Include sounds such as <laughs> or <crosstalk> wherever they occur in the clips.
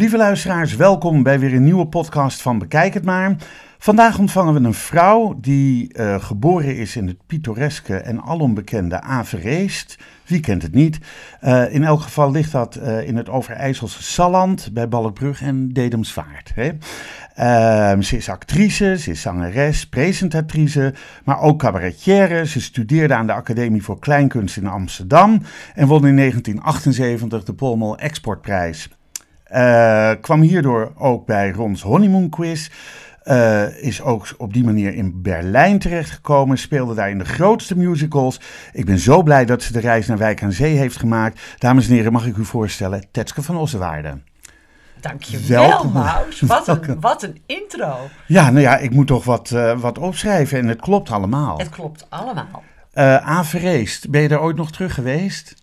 Lieve luisteraars, welkom bij weer een nieuwe podcast van Bekijk het maar. Vandaag ontvangen we een vrouw die uh, geboren is in het pittoreske en alombekende Avereest. Wie kent het niet? Uh, in elk geval ligt dat uh, in het Overijsselse Salland bij Balkbrug en Dedemsvaart. Hè? Uh, ze is actrice, ze is zangeres, presentatrice, maar ook cabaretière. Ze studeerde aan de Academie voor Kleinkunst in Amsterdam en won in 1978 de Polmol Exportprijs. Kwam hierdoor ook bij Rons Honeymoon Quiz. Uh, is ook op die manier in Berlijn terechtgekomen. Speelde daar in de grootste musicals. Ik ben zo blij dat ze de reis naar Wijk aan Zee heeft gemaakt. Dames en heren, mag ik u voorstellen, Tetske van Ossewaarde. Dankjewel, Maus. Wat een, wat een intro. Ja, nou ja, ik moet toch wat, uh, wat opschrijven en het klopt allemaal. Het klopt allemaal. Uh, Avereest, ben je er ooit nog terug geweest?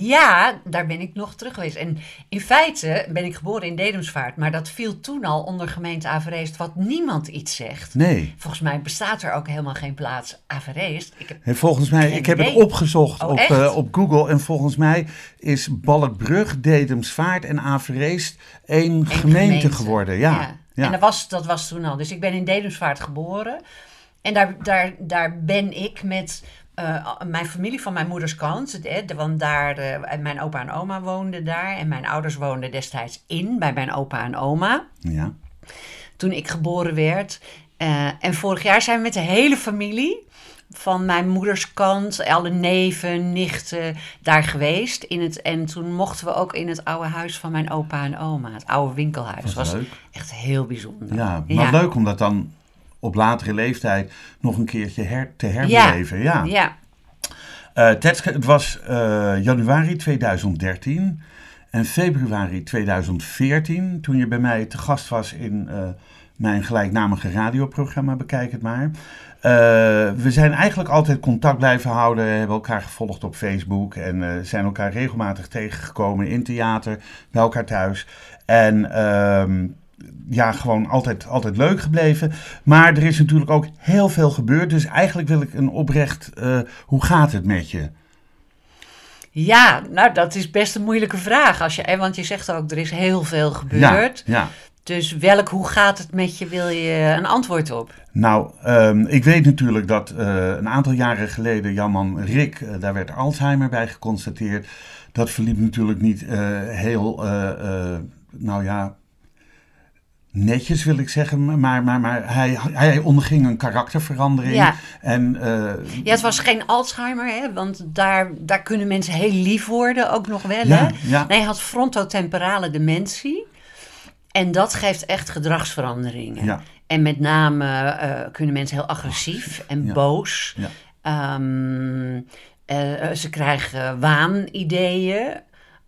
Ja, daar ben ik nog terug geweest. En in feite ben ik geboren in Dedemsvaart, maar dat viel toen al onder gemeente Avereest, wat niemand iets zegt. Nee. Volgens mij bestaat er ook helemaal geen plaats Avereest. Ik heb volgens mij, ik heb het opgezocht oh, op, uh, op Google en volgens mij is Balkbrug, Dedemsvaart en Avereest één gemeente, gemeente, geworden. Ja. ja. ja. En dat was, dat was toen al. Dus ik ben in Dedemsvaart geboren. En daar, daar, daar ben ik met uh, mijn familie van mijn moeders kant, want daar, uh, mijn opa en oma woonden daar en mijn ouders woonden destijds in bij mijn opa en oma. Ja. Toen ik geboren werd. Uh, en vorig jaar zijn we met de hele familie van mijn moeders kant, alle neven, nichten, daar geweest. In het, en toen mochten we ook in het oude huis van mijn opa en oma, het oude winkelhuis. Dat was leuk. echt heel bijzonder. Ja, maar ja. leuk om dat dan op latere leeftijd nog een keertje her, te herbeleven. Ja. ja. Uh, Tetske, het was uh, januari 2013 en februari 2014 toen je bij mij te gast was in uh, mijn gelijknamige radioprogramma Bekijk het maar. we zijn eigenlijk altijd contact blijven houden, hebben elkaar gevolgd op Facebook en zijn elkaar regelmatig tegengekomen in theater, bij elkaar thuis. En ehm, ja, gewoon altijd, altijd leuk gebleven. Maar er is natuurlijk ook heel veel gebeurd. Dus eigenlijk wil ik een oprecht, uh, hoe gaat het met je? Ja, nou dat is best een moeilijke vraag. Als je, want je zegt ook, er is heel veel gebeurd. Ja, ja. Dus welk hoe gaat het met je, wil je een antwoord op? Nou, um, ik weet natuurlijk dat uh, een aantal jaren geleden jouw man Rick, uh, daar werd Alzheimer bij geconstateerd. Dat verliep natuurlijk niet heel, nou ja, netjes wil ik zeggen, maar, maar, maar hij, hij onderging een karakterverandering. Ja. En, uh, ja, het was geen Alzheimer, hè, want daar, daar kunnen mensen heel lief worden, ook nog wel. Ja, hè? Ja. Nee, hij had frontotemporale dementie. En dat geeft echt gedragsveranderingen. Ja. En met name uh, kunnen mensen heel agressief en boos. Ja. Um, uh, ze krijgen waanideeën.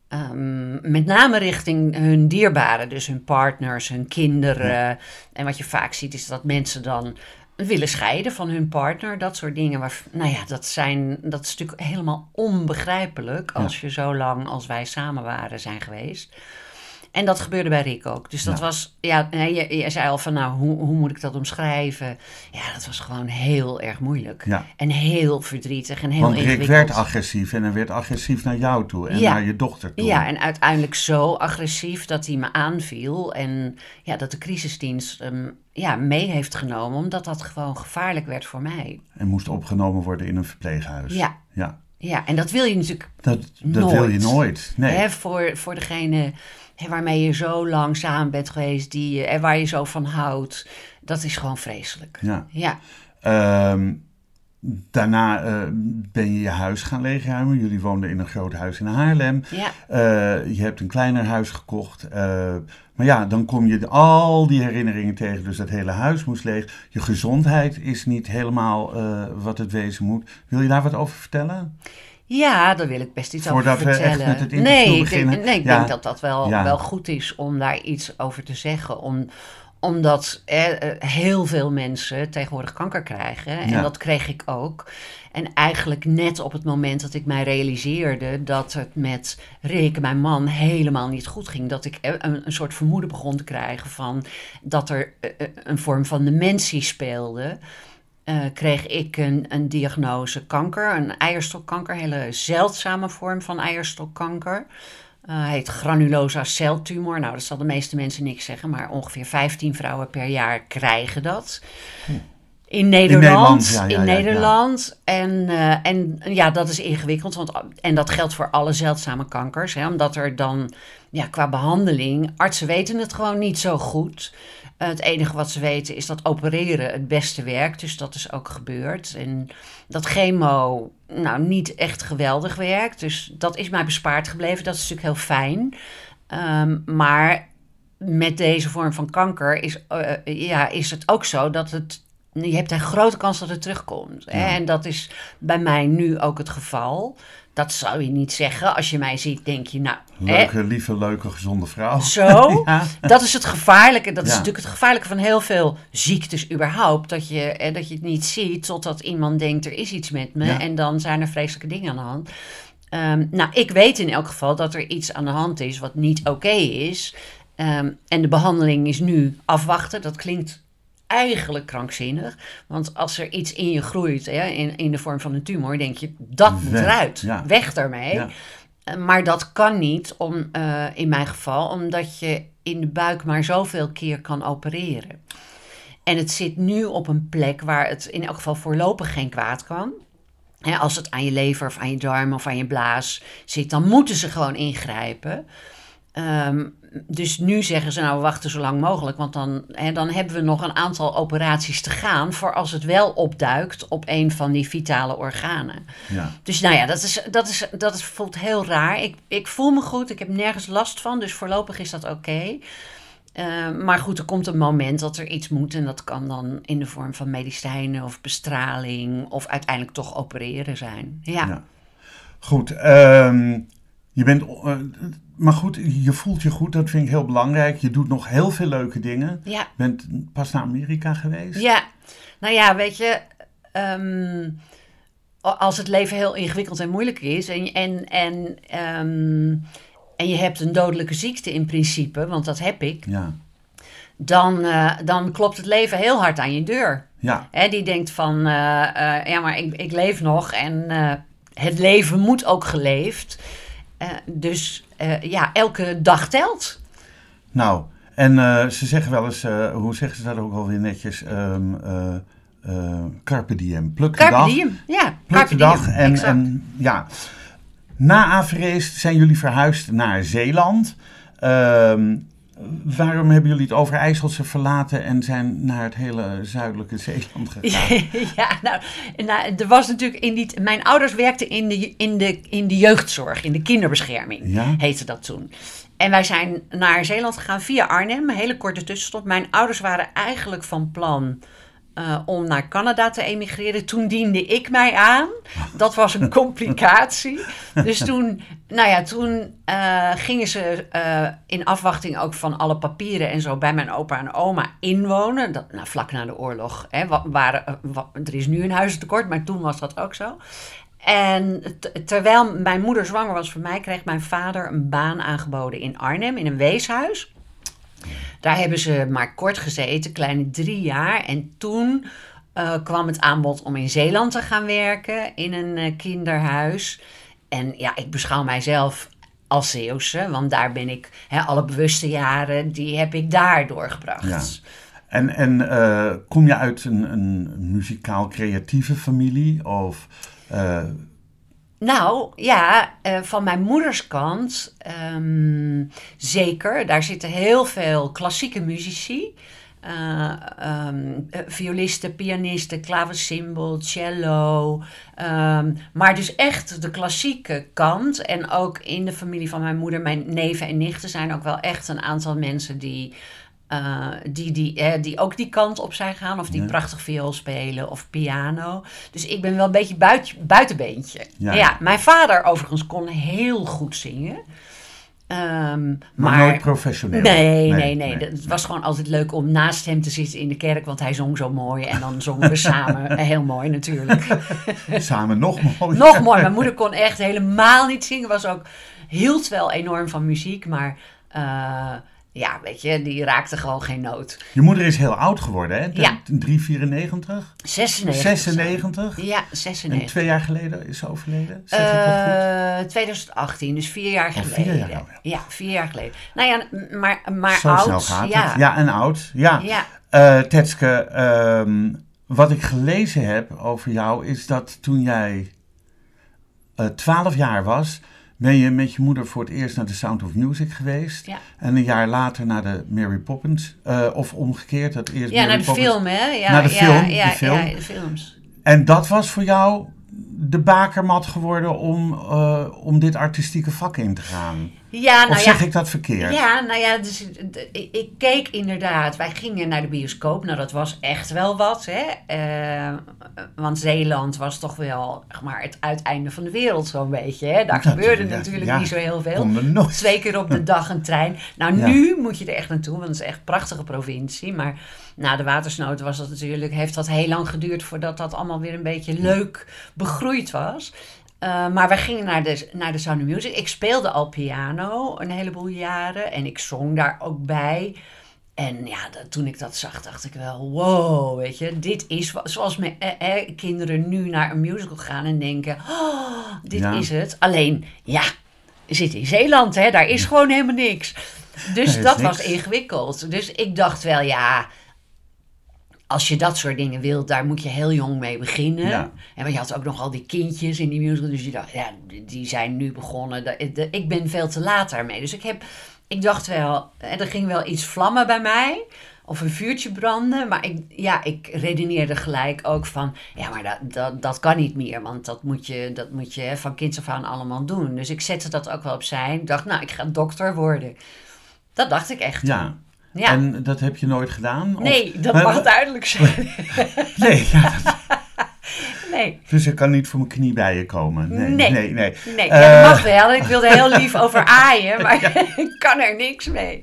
Um, met name richting hun dierbaren, dus hun partners, hun kinderen. Ja. En wat je vaak ziet is dat mensen dan willen scheiden van hun partner. Dat soort dingen. Waar, nou ja, dat, zijn, dat is natuurlijk helemaal onbegrijpelijk als ja. je zo lang als wij samen waren zijn geweest. En dat gebeurde bij Rick ook. Dus dat ja. was, ja, je, je, zei al van, nou, hoe, hoe moet ik dat omschrijven? Ja, dat was gewoon heel erg moeilijk. Ja. En heel verdrietig en heel Want. Rick werd agressief en hij werd agressief naar jou toe en ja. naar je dochter toe. Ja, en uiteindelijk zo agressief dat hij me aanviel. En ja, dat de crisisdienst um, ja, mee heeft genomen, omdat dat gewoon gevaarlijk werd voor mij. En moest opgenomen worden in een verpleeghuis. Ja. Ja, ja en dat wil je natuurlijk dat, dat nooit. wil je nooit. Nee. Hè, voor, voor degene waarmee je zo lang samen bent geweest, die, en waar je zo van houdt. Dat is gewoon vreselijk. Ja. ja. Um, daarna uh, ben je je huis gaan leegruimen. Jullie woonden in een groot huis in Haarlem. Ja. Uh, je hebt een kleiner huis gekocht. Uh, maar ja, dan kom je al die herinneringen tegen. Dus dat hele huis moest leeg. Je gezondheid is niet helemaal wat het wezen moet. Wil je daar wat over vertellen? Ja, daar wil ik best iets Voordat over vertellen. We echt met het nee, beginnen. ik, nee, ik ja. denk dat dat wel, Ja. wel goed is om daar iets over te zeggen. Om, omdat eh, heel veel mensen tegenwoordig kanker krijgen. En Ja. dat kreeg ik ook. En eigenlijk net op het moment dat ik mij realiseerde dat het met Rick, mijn man, helemaal niet goed ging. Dat ik eh, een, een soort vermoeden begon te krijgen van dat er eh, een vorm van dementie speelde. Eh, kreeg ik een, een diagnose kanker, een eierstokkanker, een hele zeldzame vorm van eierstokkanker. Uh, heet granulosa celtumor. Nou, dat zal de meeste mensen niks zeggen, maar ongeveer 15 vrouwen per jaar krijgen dat. In Nederland. In Nederland. En, uh, en ja, dat is ingewikkeld. Want, en dat geldt voor alle zeldzame kankers. Hè, omdat er dan ja, qua behandeling, artsen weten het gewoon niet zo goed. Uh, het enige wat ze weten is dat opereren het beste werkt. Dus dat is ook gebeurd. En dat chemo nou niet echt geweldig werkt. Dus dat is mij bespaard gebleven. Dat is natuurlijk heel fijn. Um, maar met deze vorm van kanker is, uh, ja, is het ook zo dat het je hebt een grote kans dat het terugkomt. Hè? En dat is bij mij nu ook het geval. Dat zou je niet zeggen. Als je mij ziet, denk je, nou... Leuke, lieve, leuke, gezonde vrouw. Zo. <laughs> Dat is het gevaarlijke. Dat is natuurlijk het gevaarlijke van heel veel ziektes überhaupt. Dat je, hè, dat je het niet ziet totdat iemand denkt, er is iets met me. En dan zijn er vreselijke dingen aan de hand. Um, nou, ik weet in elk geval dat er iets aan de hand is wat niet oké is. Um, en de behandeling is nu afwachten. Dat klinkt eigenlijk krankzinnig. Want als er iets in je groeit, hè, in, in de vorm van een tumor, denk je, dat moet eruit. Weg daarmee. Eh, maar dat kan niet, om, uh, in mijn geval, omdat je in de buik maar zoveel keer kan opereren. En het zit nu op een plek waar het in elk geval voorlopig geen kwaad kan. als het aan je lever of aan je darm of aan je blaas zit, dan moeten ze gewoon ingrijpen. Um, dus nu zeggen ze nou, we wachten zo lang mogelijk, want dan, hè, dan hebben we nog een aantal operaties te gaan voor als het wel opduikt op een van die vitale organen. Ja. Dus nou ja, dat, is, dat, is, dat is, voelt heel raar. Ik, ik voel me goed, ik heb nergens last van, dus voorlopig is dat oké. Uh, maar goed, er komt een moment dat er iets moet en dat kan dan in de vorm van medicijnen of bestraling of uiteindelijk toch opereren zijn. Ja. ja. Goed, um, je bent, uh, maar goed, je voelt je goed, dat vind ik heel belangrijk. Je doet nog heel veel leuke dingen. Ja. Je bent pas naar Amerika geweest. Ja, nou ja, weet je, um, als het leven heel ingewikkeld en moeilijk is en, en, en, um, en je hebt een dodelijke ziekte in principe, want dat heb ik. Ja. Dan, uh, dan klopt het leven heel hard aan je deur. Ja. Hè, die denkt van, uh, uh, ja, maar ik, ik leef nog en het leven moet ook geleefd. Dus uh, ja, elke dag telt. Nou, en uh, ze zeggen wel eens, hoe zeggen ze dat ook alweer netjes? Um, carpe diem, pluk de carpe dag. Diem, ja. Pluk de dag. En, en, ja, na Avereest zijn jullie verhuisd naar Zeeland. Um, Waarom hebben jullie het Overijsselse verlaten en zijn naar het hele zuidelijke Zeeland <laughs> gegaan? ja, nou, nou, er was natuurlijk in die. Mijn ouders werkten in de, in de, in de jeugdzorg, in de kinderbescherming, ja? heette dat toen. En wij zijn naar Zeeland gegaan via Arnhem, een hele korte tussenstop. Mijn ouders waren eigenlijk van plan uh, om naar Canada te emigreren. Toen diende ik mij aan. Dat was een complicatie. dus toen, nou ja, toen uh, gingen ze uh, in afwachting ook van alle papieren en zo bij mijn opa en oma inwonen. Dat, nou, vlak na de oorlog. Hè, er is nu een huizentekort, maar toen was dat ook zo. En terwijl mijn moeder zwanger was van mij, kreeg mijn vader een baan aangeboden in Arnhem in een weeshuis. Daar hebben ze maar kort gezeten, kleine drie jaar. En toen uh, kwam het aanbod om in Zeeland te gaan werken in een uh, kinderhuis. En ja, ik beschouw mijzelf als Zeeuwse, want daar ben ik, hè, alle bewuste jaren, die heb ik daar doorgebracht. Ja. En, en uh, kom je uit een, een muzikaal-creatieve familie? Of, nou ja, uh, van mijn moeders kant um, zeker. Daar zitten heel veel klassieke muzici. Uh, um, violisten, pianisten, klaversymbol, cello. Um, maar dus echt de klassieke kant. En ook in de familie van mijn moeder, mijn neven en nichten zijn ook wel echt een aantal mensen die uh, die, die, eh, die ook die kant op zijn gaan. Of die prachtig viool spelen of piano. Dus ik ben wel een beetje buit, buitenbeentje. Ja. ja. mijn vader overigens kon heel goed zingen. Um, maar, nooit professioneel. Nee, nee, nee, Het was gewoon altijd leuk om naast hem te zitten in de kerk, want hij zong zo mooi. En dan zongen we <laughs> samen. Heel mooi natuurlijk. <laughs> samen nog mooi. nog mooi. Mijn moeder kon echt helemaal niet zingen. Was ook, hield wel enorm van muziek, maar... Uh, ja, weet je, die raakte gewoon geen nood. Je moeder is heel oud geworden, hè? Ja. 394? 96. 96? Ja, En 96. twee jaar geleden is ze overleden? Zeg ik dat goed? Eh 2018, dus vier jaar Oh, vier geleden. jaar, oh ja. ja. vier jaar geleden. Nou ja, maar, maar Zo oud. snel gaat ja. het. Ja, en oud. Ja. Ja. Eh, Tetske, ehm, wat ik gelezen heb over jou is dat toen jij eh 12 jaar was, ben je met je moeder voor het eerst naar de Sound of Music geweest. Ja. En een jaar later naar de Mary Poppins. eh, of omgekeerd, dat eerst Ja, Mary naar de Poppins. film, hè? Ja, Naar de ja, film, Ja, de film. ja, de films. En dat was voor jou de bakermat geworden om, eh, om dit artistieke vak in te gaan. Ja, Of nou zeg ja. ik dat verkeerd? Ja, nou ja, dus, ik, ik keek inderdaad. Wij gingen naar de bioscoop. Nou, dat was echt wel wat, hè. Eh, want Zeeland was toch wel, zeg maar, het uiteinde van de wereld zo'n beetje, hè. Daar gebeurde ja, natuurlijk ja. niet zo heel veel. Twee keer op de <laughs> dag een trein. Nou, nu moet je er echt naartoe, want het is echt een prachtige provincie. Maar na de watersnood was dat natuurlijk, heeft dat heel lang geduurd voordat dat allemaal weer een beetje leuk begroeid was. Eh, maar wij gingen naar de, naar de Sound of Music. Ik speelde al piano een heleboel jaren en ik zong daar ook bij. En ja, dat- toen ik dat zag, dacht ik wel, wow, weet je, dit is zoals me, eh, eh, kinderen nu naar een musical gaan en denken, oh, dit Ja. is het. Alleen, ja, zitten in Zeeland, hè, daar is gewoon helemaal niks. Dus dat was ingewikkeld. Dus ik dacht wel, ja, als je dat soort dingen wilt, daar moet je heel jong mee beginnen. Ja. En want je had ook nog al die kindjes in die musical. Dus je dacht, ja, die- zijn nu begonnen. De- de- Ik ben veel te laat daarmee. Dus ik heb, ik dacht wel, eh, er ging wel iets vlammen bij mij. Of een vuurtje branden. Maar ik, ja, ik redeneerde gelijk ook van, ja, maar dat, dat, dat kan niet meer. Want dat moet je, dat moet je van kinds af aan allemaal doen. Dus ik zette dat ook wel opzij. Ik dacht, nou, ik ga dokter worden. Dat dacht ik echt. Ja. Ja. En dat heb je nooit gedaan? Of- Nee, dat Maar- mag duidelijk zijn. <laughs> Nee, ja, dat- <laughs> Nee. dus ik kan niet voor mijn knie bij je komen. Nee, Nee. nee, nee. Nee, Eh, ja, dat mag wel. Ik wilde heel lief <laughs> over aaien, maar ik kan er niks mee.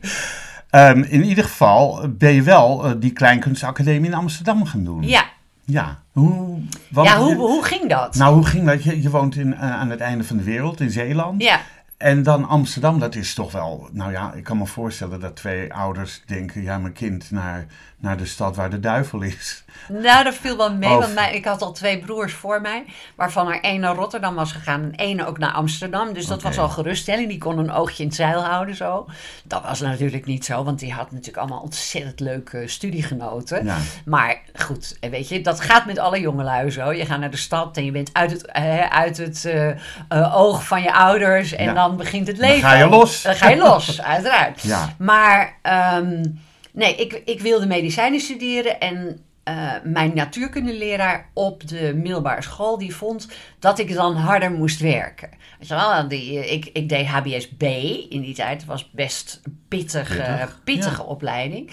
ehm, in ieder geval ben je wel eh, die Kleinkunstacademie in Amsterdam gaan doen. Ja, Ja. Hoe, ja hoe, je- hoe ging dat? Nou, hoe ging dat? Je, je woont in, eh, aan het einde van de wereld, in Zeeland. ja, En dan Amsterdam, dat is toch wel... Nou ja, ik kan me voorstellen dat twee ouders denken... Ja, mijn kind naar, naar de stad waar de duivel is. nou dat viel wel mee, Of- want mij, ik had al twee broers voor mij, waarvan er één naar Rotterdam was gegaan en één ook naar Amsterdam. Dus dat was al geruststelling. Die kon een oogje in het zeil houden zo. Dat was natuurlijk niet zo, want die had natuurlijk allemaal ontzettend leuke studiegenoten. Ja. Maar goed, eh, weet je, dat gaat met alle jongelui zo. Je gaat naar de stad en je bent uit het, uit het eh, eh, oog van je ouders en Ja. dan begint het Dan leven. ga je los. Dan ga je los, <laughs> uiteraard. Ja. Maar ehm, nee, ik, ik wilde medicijnen studeren en eh, mijn natuurkundeleraar op de middelbare school die vond dat ik dan harder moest werken. Weet je wel, die, ik, ik deed HBSB in die tijd. Het was best een pittige, Pittig, pittige ja. opleiding.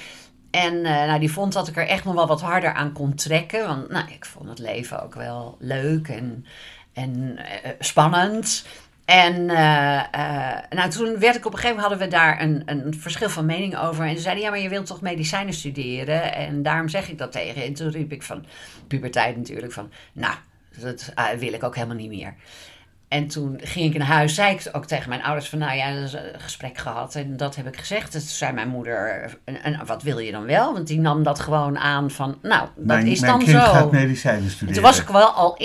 En eh, nou, die vond dat ik er echt nog wel wat harder aan kon trekken. Want nou, ik vond het leven ook wel leuk en, en eh, spannend. En eh, eh, nou, toen werd ik op een gegeven moment hadden we daar een, een verschil van mening over. En ze zeiden, ja, maar je wilt toch medicijnen studeren? En daarom zeg ik dat tegen. En toen riep ik van, puberteit natuurlijk, van, nou, dat eh, wil ik ook helemaal niet meer. En toen ging ik naar huis, zei ik ook tegen mijn ouders van, nou ja, dat is een gesprek gehad en dat heb ik gezegd. Dus toen zei mijn moeder, en, en wat wil je dan wel? Want die nam dat gewoon aan van, nou, dat mijn is dan kind zo. gaat medicijnen En studeren. toen was ik wel al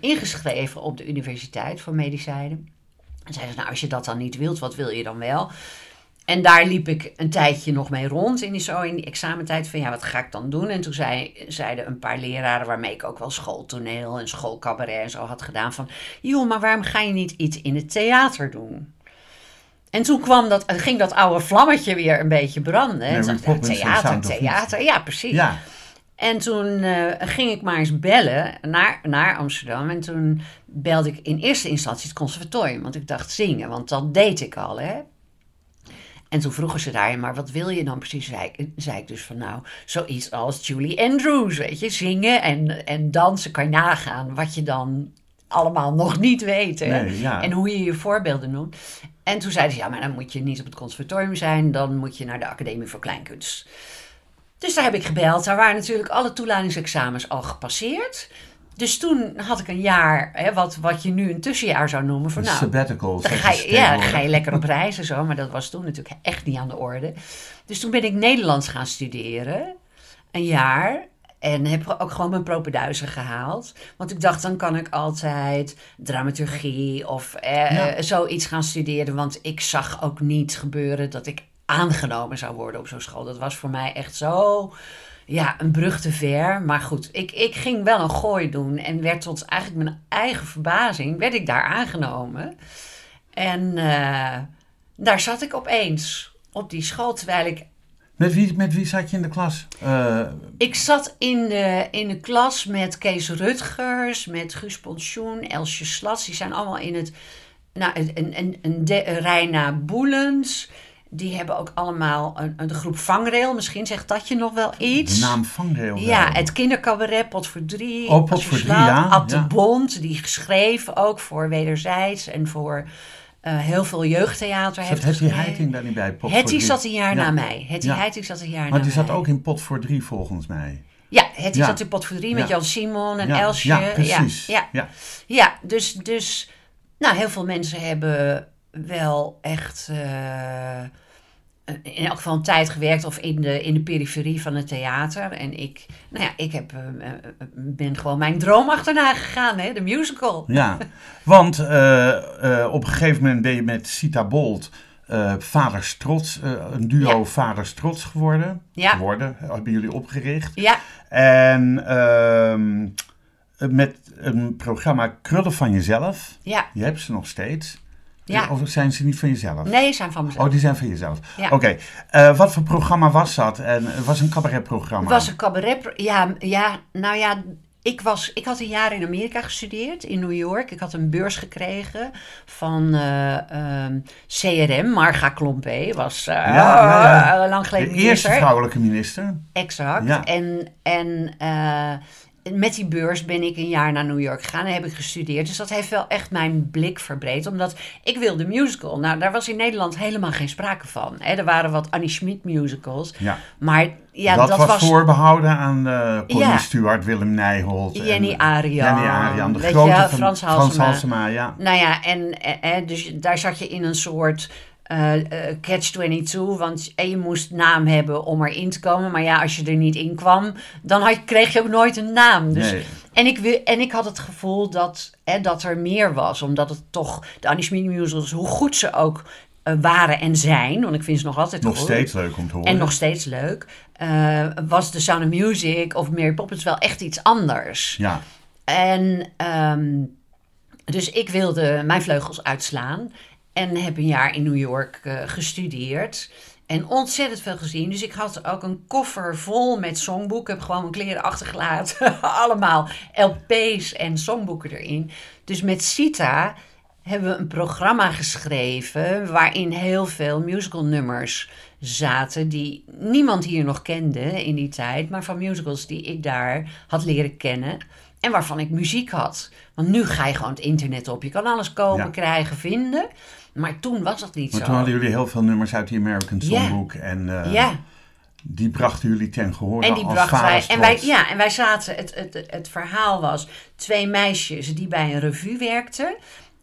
ingeschreven op de universiteit voor medicijnen. En zeiden ze, nou, als je dat dan niet wilt, wat wil je dan wel? En daar liep ik een tijdje nog mee rond in die, zo in die examentijd van ja, wat ga ik dan doen? En toen zei, zeiden een paar leraren waarmee ik ook wel schooltoneel en schoolcabaret en zo had gedaan van joh, maar waarom ga je niet iets in het theater doen? En toen kwam dat, ging dat oude vlammetje weer een beetje branden. En dacht ja, theater, theater, ja precies. Ja, En toen eh, ging ik maar eens bellen naar, naar Amsterdam. En toen belde ik in eerste instantie het conservatorium. Want ik dacht zingen, want dat deed ik al, hè. En toen vroegen ze daar, maar wat wil je dan precies? Zei ik, zei ik dus van nou, zoiets als Julie Andrews, weet je. Zingen en, en dansen kan je nagaan wat je dan allemaal nog niet weet. Hè? Nee, ja. En hoe je je voorbeelden noemt. En toen zeiden ze, ja, maar dan moet je niet op het conservatorium zijn. Dan moet je naar de Academie voor Kleinkunst. Dus daar heb ik gebeld. Daar waren natuurlijk alle toelatingsexamens al gepasseerd. Dus toen had ik een jaar, hè, wat, wat je nu een tussenjaar zou noemen. Van, Een nou, sabbatical. dan ga je, ja, ga je lekker op reis en zo. Maar dat was toen natuurlijk echt niet aan de orde. Dus toen ben ik Nederlands gaan studeren. Een jaar. En heb ook gewoon mijn propenduizen gehaald. Want ik dacht, dan kan ik altijd dramaturgie of eh, Ja. eh, zoiets gaan studeren. Want ik zag ook niet gebeuren dat ik aangenomen zou worden op zo'n school. Dat was voor mij echt zo, ja, een brug te ver. Maar goed, ik, ik ging wel een gooi doen. En werd tot eigenlijk mijn eigen verbazing, werd ik daar aangenomen. En eh, daar zat ik opeens op die school, terwijl ik Met wie, met wie zat je in de klas? Eh, ik zat in de, in de klas met Kees Rutgers, met Guus Pensioen, Elsje Slats. Die zijn allemaal in het... Nou, een, een, een, de, een Reina Boelens. Die hebben ook allemaal een, een groep vangrail. Misschien zegt dat je nog wel iets. de naam Vangrail. Ja, het kindercabaret Pot voor Drie. Oh, Pot voor Drie, ja, Ad de ja. Bond, die geschreven ook voor Wederzijds en voor eh, heel veel jeugdtheater Zat heeft Hetty. Heiting daar niet bij? Pot voor Hetty zat een jaar Ja. na mij. Hetty Ja. Heiting zat een jaar Maar na die zat mij. ook in pot voor drie volgens mij. Ja, Hetty Ja. zat in pot voor drie met Ja. Jan Simon en Elsje. Ja, precies. Ja, ja. Ja. ja, dus, dus nou, heel veel mensen hebben wel echt eh, in elk geval een tijd gewerkt of in de, in de periferie van het theater. En ik, nou ja, ik heb, eh, eh, ben gewoon mijn droom achterna gegaan, hè, de musical. Ja, want eh, eh, op een gegeven moment ben je met Sita Bolt eh Vaders Trots, eh, een duo Ja. Vaders Trots geworden. Ja. Geworden, hebben jullie opgericht. Ja, En ehm, met een programma Krullen van Jezelf. ja, Je hebt ze nog steeds. Ja. Of zijn ze niet van jezelf? nee, zijn van mezelf. Oh, die zijn van jezelf. Ja. Oké. Eh, wat voor programma was dat? En het was een cabaretprogramma. Het was een cabaret. Ja, ja, nou ja, ik, was, ik had een jaar in Amerika gestudeerd, in New York. Ik had een beurs gekregen van eh, ehm, CRM. Marga Klompé was eh, Ja, ja, ja. eh, lang geleden de eerste vrouwelijke minister. Exact. Ja. En, en eh, met die beurs ben ik een jaar naar New York gegaan en heb ik gestudeerd. Dus dat heeft wel echt mijn blik verbreed. Omdat ik wilde musical. Nou, daar was in Nederland helemaal geen sprake van. Hè. Er waren wat Annie Schmid musicals. Ja. Maar ja, dat, dat, was, was voorbehouden aan eh Connie Ja. Stewart, Willem Nijholt. Jenny en, Arian, Jenny Arian, de grote je, Frans Frans Halsema. Ja. Nou ja, en, eh, eh, dus daar zat je in een soort eh, eh, catch-22. Want je moest naam hebben om erin te komen. Maar ja, als je er niet in kwam, dan had, kreeg je ook nooit een naam. Dus, Nee. en, ik, en ik had het gevoel dat, eh, dat er meer was. Omdat het toch, de Annie musicals, hoe goed ze ook eh, waren en zijn. Want ik vind ze nog altijd Nog goed. steeds leuk om te horen. En nog steeds leuk. was The Sound of Music of Mary Poppins wel echt iets anders. Ja, En ehm, dus ik wilde mijn vleugels uitslaan. En heb een jaar in New York eh, gestudeerd. En ontzettend veel gezien. Dus ik had ook een koffer vol met songboeken. Ik heb gewoon mijn kleren achtergelaten. <laughs> Allemaal LP's en songboeken erin. Dus met Sita hebben we een programma geschreven. waarin heel veel musicalnummers zaten. die niemand hier nog kende in die tijd. maar van musicals die ik daar had leren kennen. En waarvan ik muziek had. Want nu ga je gewoon het internet op. Je kan alles kopen, Ja. krijgen, vinden. Maar toen was dat niet maar zo. toen hadden jullie heel veel nummers uit die American Ja. Songbook. En eh, ja. die brachten jullie ten gehoor En die als brachten wij. En wij, ja, en wij zaten. Het, het, het verhaal was twee meisjes die bij een revue werkten.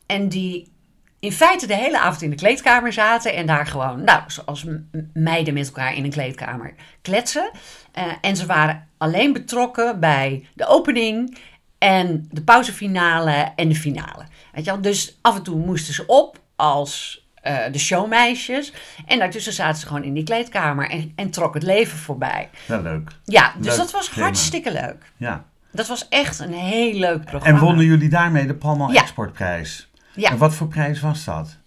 En die in feite de hele avond in de kleedkamer zaten. En daar gewoon, nou, zoals meiden met elkaar in een kleedkamer kletsen. Eh, en ze waren alleen betrokken bij de opening. En de pauzefinale en de finale. Weet je wel? Dus af en toe moesten ze op als eh, de showmeisjes. En daartussen zaten ze gewoon in die kleedkamer en, en trok het leven voorbij. Ja, leuk. Ja, dus Leuk dat was thema. hartstikke leuk. Ja. Dat was echt een heel leuk programma. En wonnen jullie daarmee de Palmal Ja. Exportprijs? Ja. En wat voor prijs was dat?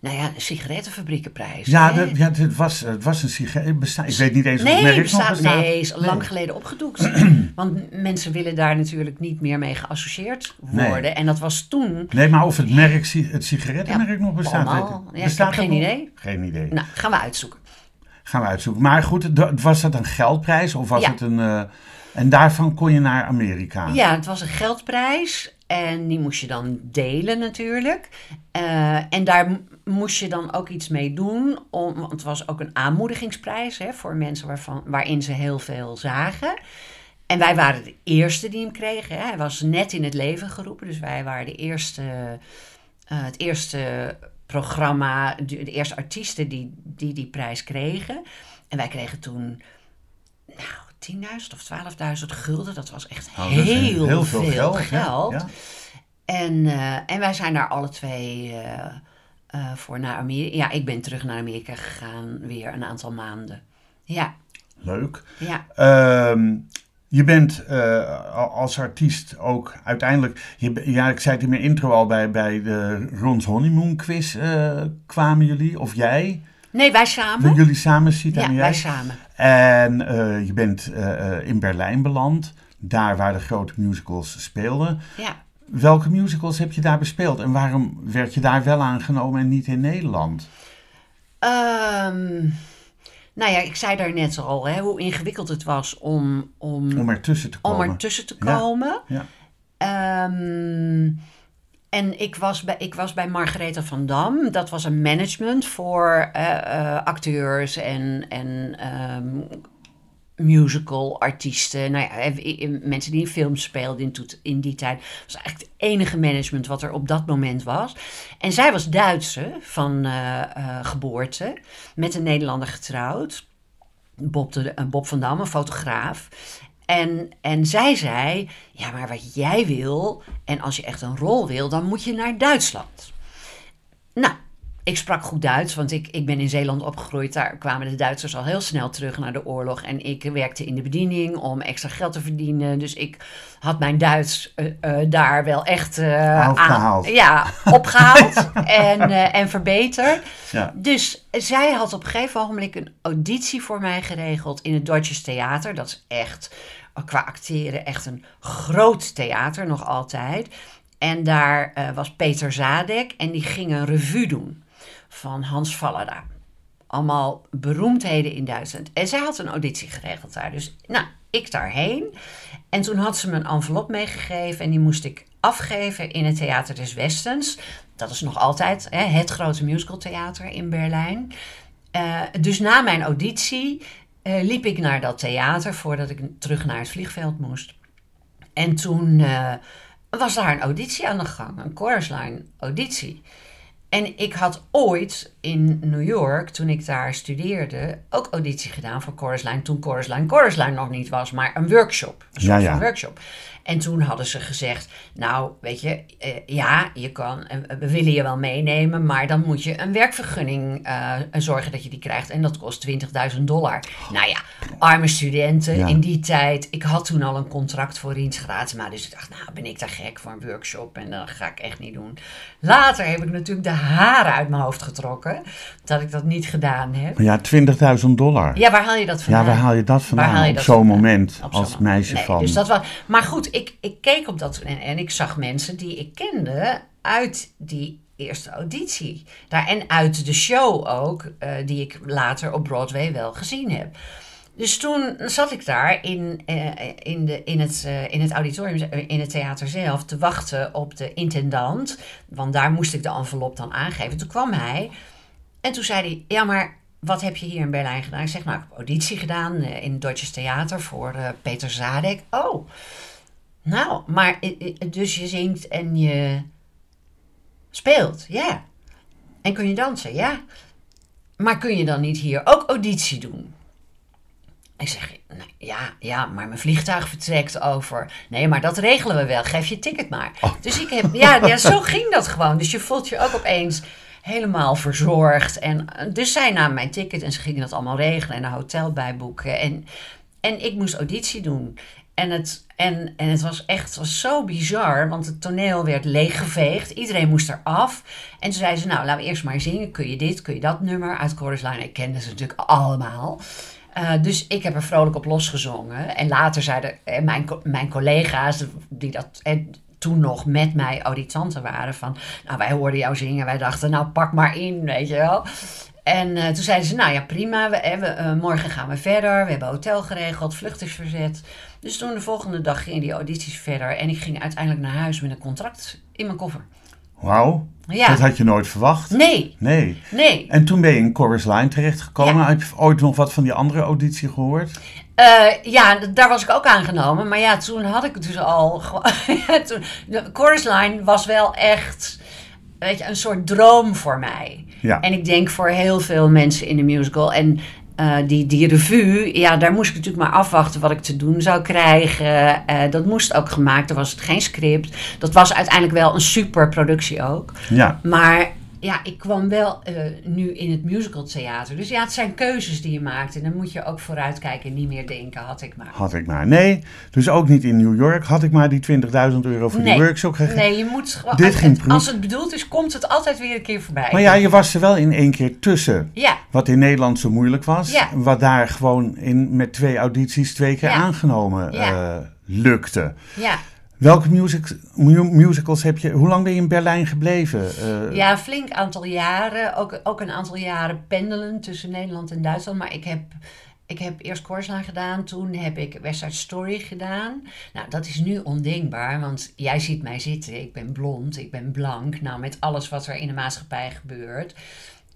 Nou ja, een sigarettenfabriekenprijs. Ja, hè? dat, ja het, was, het was een sigaret. Ik weet niet eens of het merk nog bestaat, bestaat. nee, is lang geleden opgedoekt. <clears throat> Want mensen willen daar natuurlijk niet meer mee geassocieerd worden. Nee. En dat was toen... Nee, maar of het merk, het sigarettenmerk nog bestaat. Ja, bestaat geen nog? idee. Geen idee. Nou, gaan we uitzoeken. Gaan we uitzoeken. Maar goed, was dat een geldprijs of was Ja. het een... eh, en daarvan kon je naar Amerika? Ja, het was een geldprijs. En die moest je dan delen natuurlijk. Eh, en daar moest je dan ook iets mee doen. Om, want het was ook een aanmoedigingsprijs hè, voor mensen waarvan, waarin ze heel veel zagen. En wij waren de eerste die hem kregen. Hè. Hij was net in het leven geroepen, dus wij waren de eerste, eh, het eerste programma, de, de eerste artiesten die, die die prijs kregen. En wij kregen toen nou, 10.000 of 12.000 gulden. Dat was echt Oh, is heel, heel veel, veel geld, geld. ja, ja. En, eh, en wij zijn daar alle twee eh, eh, voor naar Amerika. Ja, ik ben terug naar Amerika gegaan weer een aantal maanden. Ja, Leuk. ja. Ehm, je bent eh, al- als artiest ook uiteindelijk. Je, ja, ik zei het in mijn intro al bij, bij de Ron's Honeymoon Quiz. eh, kwamen jullie, of jij? Nee, wij samen. Jullie samen, Sita Ja, en jij. wij samen. En je bent in Berlijn beland. Daar waar de grote musicals speelden. Ja. Welke musicals heb je daar bespeeld? En waarom werd je daar wel aangenomen en niet in Nederland? Ehm, nou ja, ik zei daar net al hè, hoe ingewikkeld het was om, om, Om ertussen te om komen. er tussen te komen. Ja. Ehm, en ik was, bij, ik was bij Margaretha van Dam. Dat was een management voor eh, eh, acteurs en, en ehm, musical artiesten. Nou ja, mensen die in films speelden in, in die tijd. Dat was eigenlijk het enige management wat er op dat moment was. En zij was Duitse van eh, eh, geboorte. Met een Nederlander getrouwd. Bob, de, eh, Bob van Dam, een fotograaf. En, en zij zei, ja, maar wat jij wil, en als je echt een rol wil, dan moet je naar Duitsland. Nou, ik sprak goed Duits, want ik, ik ben in Zeeland opgegroeid. Daar kwamen de Duitsers al heel snel terug naar de oorlog. En ik werkte in de bediening om extra geld te verdienen. Dus ik had mijn Duits eh, eh, daar wel echt aan, ja, opgehaald <laughs> <laughs> en, en verbeterd. Ja. Dus zij had op een gegeven ogenblik een auditie voor mij geregeld in het Deutsches Theater. Dat is echt, qua acteren, echt een groot theater, nog altijd. En daar was Peter Zadek en die ging een revue doen van Hans Vallada. Allemaal beroemdheden in Duitsland. En zij had een auditie geregeld daar. Dus nou, ik daarheen. En toen had ze me een envelop meegegeven en die moest ik afgeven in het Theater des Westens. Dat is nog altijd hè, het grote musicaltheater in Berlijn. Eh, dus na mijn auditie eh, liep ik naar dat theater voordat ik terug naar het vliegveld moest. En toen eh, was daar een auditie aan de gang, een chorus line auditie. En ik had ooit in New York, toen ik daar studeerde, ook auditie gedaan voor Chorus Line. Toen Chorus Line Chorus Line nog niet was, maar een workshop. Een soort Ja, ja. van workshop. En toen hadden ze gezegd, nou, weet je, eh, ja, je kan, eh, we willen je wel meenemen, maar dan moet je een werkvergunning eh, zorgen dat je die krijgt. En dat kost 20.000 dollar. Nou ja, arme studenten Ja. in die tijd. Ik had toen al een contract voor Riens Graatsma, dus ik dacht, nou, ben ik daar gek voor een workshop en dat ga ik echt niet doen. Later heb ik natuurlijk de haren uit mijn hoofd getrokken, dat ik dat niet gedaan heb. Ja, 20.000 dollar. Ja, waar haal je dat vandaan? Ja, waar haal je dat Waar vandaan haal je op zo'n vandaan? moment Op zo'n als moment. meisje Nee, van... Dus dat was, maar goed, ik, ik keek op dat en, en ik zag mensen die ik kende uit die eerste auditie. Daar, en uit de show ook, eh, die ik later op Broadway wel gezien heb. Dus toen zat ik daar in, eh, in, de, in, het, eh, in het auditorium, in het theater zelf, te wachten op de intendant. Want daar moest ik de envelop dan aangeven. Toen kwam hij en toen zei hij, ja maar wat heb je hier in Berlijn gedaan? Ik zeg, nou ik heb auditie gedaan eh, in het Deutsches Theater voor eh, Peter Zadek. Oh, nou, maar eh, dus je zingt en je speelt, ja. En kun je dansen, ja. Maar kun je dan niet hier ook auditie doen? Ik zeg, ja, ja, maar mijn vliegtuig vertrekt over. Nee, maar dat regelen we wel. Geef je ticket maar. Dus ik heb, ja, ja, zo ging dat gewoon. Dus je voelt je ook opeens helemaal verzorgd. En eh, dus zij namen mijn ticket en ze gingen dat allemaal regelen en een hotel bijboeken. En, en ik moest auditie doen. En het, en, en het was echt was zo bizar, want het toneel werd leeggeveegd. Iedereen moest eraf. En toen zeiden ze, nou, laten we eerst maar zingen. Kun je dit, kun je dat nummer uit Chorus Line? Ik kende ze natuurlijk allemaal. Uh, dus ik heb er vrolijk op losgezongen. En later zeiden eh, mijn, mijn collega's, die dat eh, toen nog met mij auditanten waren, van, nou, wij hoorden jou zingen. Wij dachten, nou, pak maar in, weet je wel. En uh, toen zeiden ze, nou ja, prima, we, we, uh, morgen gaan we verder. We hebben hotel geregeld, vlucht is verzet. Dus toen de volgende dag gingen die audities verder. En ik ging uiteindelijk naar huis met een contract in mijn koffer. Wauw, Ja. dat had je nooit verwacht. Nee, Nee. nee. En toen ben je in Chorus Line terechtgekomen. Ja. Heb je ooit nog wat van die andere auditie gehoord? Eh, ja, daar was ik ook aangenomen. Maar ja, toen had ik het dus al. <laughs> ja, toen, de chorus line was wel echt weet je, een soort droom voor mij. Ja. En ik denk voor heel veel mensen in de musical. En eh, die, die revue, ja, daar moest ik natuurlijk maar afwachten wat ik te doen zou krijgen. Eh, dat moest ook gemaakt, er was het geen script. Dat was uiteindelijk wel een super productie ook. Ja. Maar ja, ik kwam wel eh, nu in het musicaltheater. Dus ja, het zijn keuzes die je maakt. En dan moet je ook vooruitkijken en niet meer denken, had ik maar. Had ik maar. Nee, dus ook niet in New York. Had ik maar die 20.000 euro voor die Nee. workshop gegeven. Nee, je moet gewoon... Dit als, ging het, als het bedoeld is, komt het altijd weer een keer voorbij. Maar ja, je was er wel in één keer tussen. Ja, Wat in Nederland zo moeilijk was. Ja. Wat daar gewoon in, met twee audities twee keer Ja. aangenomen Ja. eh, lukte. ja. Welke music, mu- musicals heb je... Hoe lang ben je in Berlijn gebleven? Eh, ja, flink aantal jaren. Ook, ook een aantal jaren pendelen tussen Nederland en Duitsland. Maar ik heb, ik heb eerst Korslaan gedaan. Toen heb ik West Side Story gedaan. Nou, dat is nu ondenkbaar. Want jij ziet mij zitten. Ik ben blond, ik ben blank. Nou, met alles wat er in de maatschappij gebeurt...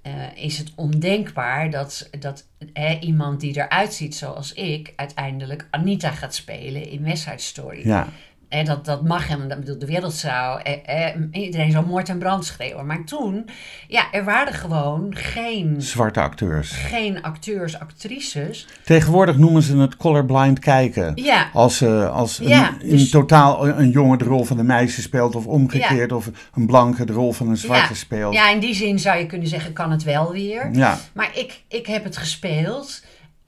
eh, is het ondenkbaar dat, dat hè, iemand die eruit ziet zoals ik... uiteindelijk Anita gaat spelen in West Side Story. ja. En dat, dat mag hem, dat bedoel, de wereld zou, eh, eh, iedereen zou moord en brand schreeuwen. Maar toen, ja, er waren gewoon geen, Zwarte acteurs. geen acteurs, actrices. Tegenwoordig noemen ze het colorblind kijken. Ja, Als, eh, als een, Ja, in dus- totaal een jongen de rol van een meisje speelt of omgekeerd. Of een blanke de rol van een zwarte ja, speelt. ja, in die zin zou je kunnen zeggen, kan het wel weer. Ja. Maar ik, ik heb het gespeeld.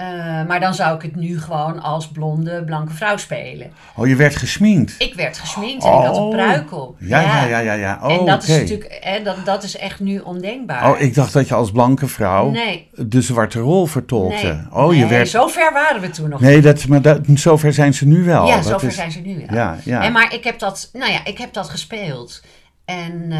Eh, maar dan zou ik het nu gewoon als blonde, blanke vrouw spelen. Oh, je werd gesminkt. Ik werd gesminkt en ik had een Oh. pruik op. Ja, ja, ja, ja. ja. Oh, en dat is natuurlijk, hè, dat, dat is echt nu ondenkbaar. Oh, ik dacht dat je als blanke vrouw Nee. de zwarte rol vertolkte. Nee, Oh, je nee, werd... zo ver waren we toen nog Nee, dat, maar dat, zover zijn ze nu wel. Ja, Dat zover is- zijn ze nu. Ja. Ja, ja. En maar ik heb dat, nou ja, ik heb dat gespeeld. En eh,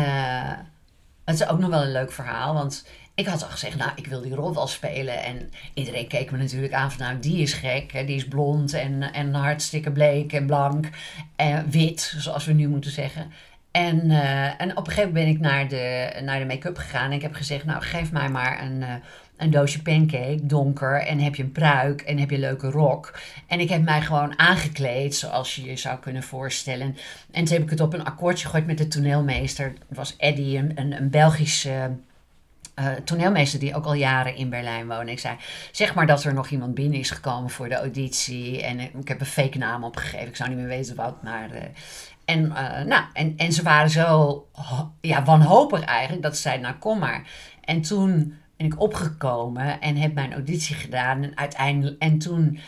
het is ook nog wel een leuk verhaal, want ik had al gezegd, nou, ik wil die rol wel spelen. En iedereen keek me natuurlijk aan van, nou, die is gek, hè, die is blond en, en hartstikke bleek en blank en wit, zoals we nu moeten zeggen. En, eh, en op een gegeven moment ben ik naar de, naar de make-up gegaan en ik heb gezegd, nou, geef mij maar een, eh, een doosje pancake, donker, en heb je een pruik en heb je een leuke rok. En ik heb mij gewoon aangekleed zoals je je zou kunnen voorstellen. En toen heb ik het op een akkoordje gegooid met de toneelmeester. Het was Eddie, een, een, een Belgische eh, toneelmeester die ook al jaren in Berlijn woont. Ik zei, zeg maar dat er nog iemand binnen is gekomen voor de auditie. En eh, ik heb een fake naam opgegeven. Ik zou niet meer weten wat, maar... eh, en, nou, en, en ze waren zo ja, wanhopig eigenlijk dat ze zeiden, nou kom maar. En toen ben ik opgekomen en heb mijn auditie gedaan. En, uiteindelijk, en toen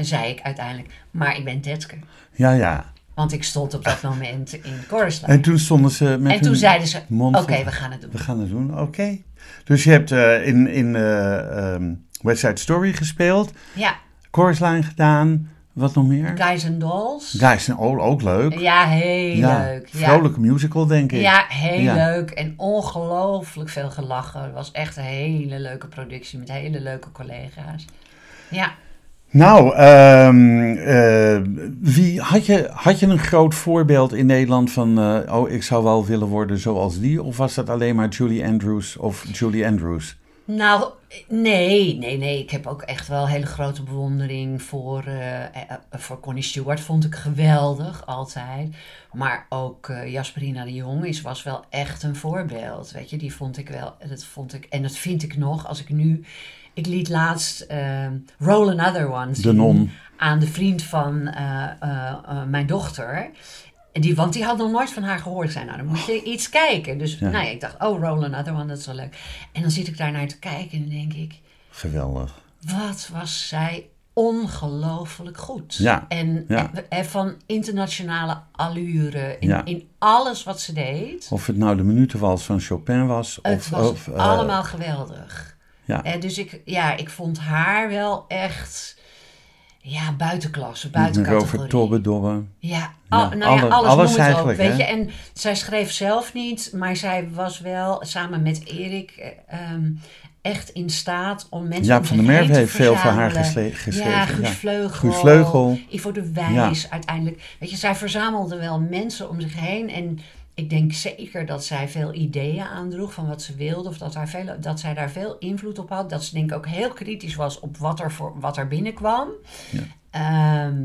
zei ik uiteindelijk, maar ik ben Tetke. ja, ja. Want ik stond op dat <laughs> moment in Chorus En toen stonden ze met En toen zeiden ze, oké, we gaan het doen. We gaan het doen, oké. Dus je hebt eh, in, in ehm, West Side Story gespeeld, Ja, Chorus Line gedaan, wat nog meer? Guys and Dolls. Guys, oh, ook leuk. Ja, heel Ja, leuk. Ja. Vrolijke musical, denk ik. Ja, heel Ja. leuk en ongelooflijk veel gelachen. Het was echt een hele leuke productie met hele leuke collega's. Ja, Nou, ehm, eh, wie, had, je, had je een groot voorbeeld in Nederland van, eh, oh, ik zou wel willen worden zoals die? Of was dat alleen maar Julie Andrews of Julie Andrews? nou, nee, nee, nee. Ik heb ook echt wel hele grote bewondering voor, eh, eh, voor Connie Stewart. Vond ik geweldig, altijd. Maar ook eh, Jasperina de Jong is, was wel echt een voorbeeld. Weet je, die vond ik wel, dat vond ik, en dat vind ik nog als ik nu... Ik liet laatst ehm, Roll Another One zien Non. aan de vriend van eh, eh, eh, mijn dochter. En Die, want die had nog nooit van haar gehoord. Zei, nou, dan moet je iets kijken. Dus Ja. nou ja, ik dacht, oh, Roll Another One, dat is wel leuk. En dan zit ik daar naar te kijken en dan denk ik... Geweldig. Wat was zij ongelooflijk goed. Ja, En, ja. en- en van internationale allure in, Ja. in alles wat ze deed. Of het nou de minutenwals van Chopin was. Het of, was of, eh, allemaal geweldig. Ja. Eh, dus ik, ja, ik vond haar wel echt ja, buitenklasse, Met buiten Robert categorie. Tobbedobbe. Ja, al, Ja, nou ja, alle- alles, alles eigenlijk, ook, weet je. En zij schreef zelf niet, maar zij was wel samen met Erik eh, ehm, echt in staat om mensen Jaap van der Merwe heeft veel voor haar geschreven. Ja, Guus ja. Vleugel. Guus Vleugel. Ivo de Wijs uiteindelijk. Weet je, zij verzamelde wel mensen om zich heen en ik denk zeker dat zij veel ideeën aandroeg van wat ze wilde. Of dat, haar veel, dat zij daar veel invloed op had. Dat ze denk ik ook heel kritisch was op wat er, voor, wat er binnenkwam. Ja. Ehm,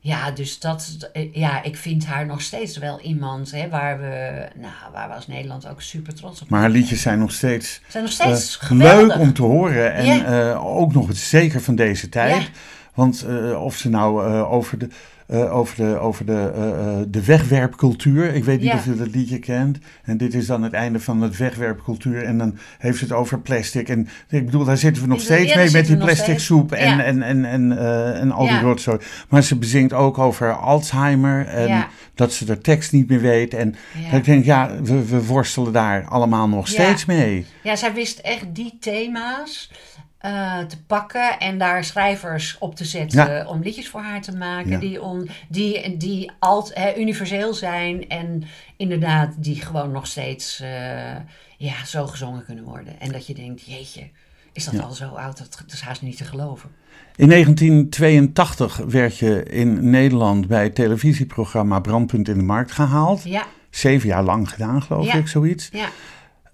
ja, dus dat, ja, ik vind haar nog steeds wel iemand hè, waar, we, nou, waar we als Nederland ook super trots op Maar haar liedjes zijn nog steeds, zijn nog steeds eh, leuk om te horen. En Ja. eh, ook nog zeker van deze tijd. Ja. Want eh, of ze nou over de. Eh, over de, over de, eh, eh, de wegwerpcultuur. Ik weet niet Ja. of je dat liedje kent. En dit is dan het einde van het wegwerpcultuur. En dan heeft ze het over plastic. En ik bedoel, daar zitten we nog steeds mee met die plastic soep en, Ja. en, en, en, en al die rotzooi. Maar ze bezingt ook over Alzheimer. En dat ze de tekst niet meer weet. En ik denk, ja, we, we worstelen daar allemaal nog steeds mee. Ja, zij wist echt die thema's eh, te pakken en daar schrijvers op te zetten Ja. om liedjes voor haar te maken Ja. die, on, die, die alt, hè, universeel zijn en inderdaad die gewoon nog steeds eh, ja, zo gezongen kunnen worden. En dat je denkt, jeetje, is dat Ja. al zo oud? Dat, dat is haast niet te geloven. In 1982 werd je in Nederland bij het televisieprogramma Brandpunt in de Markt gehaald. Ja, Zeven jaar lang gedaan, geloof ik, zoiets. ja,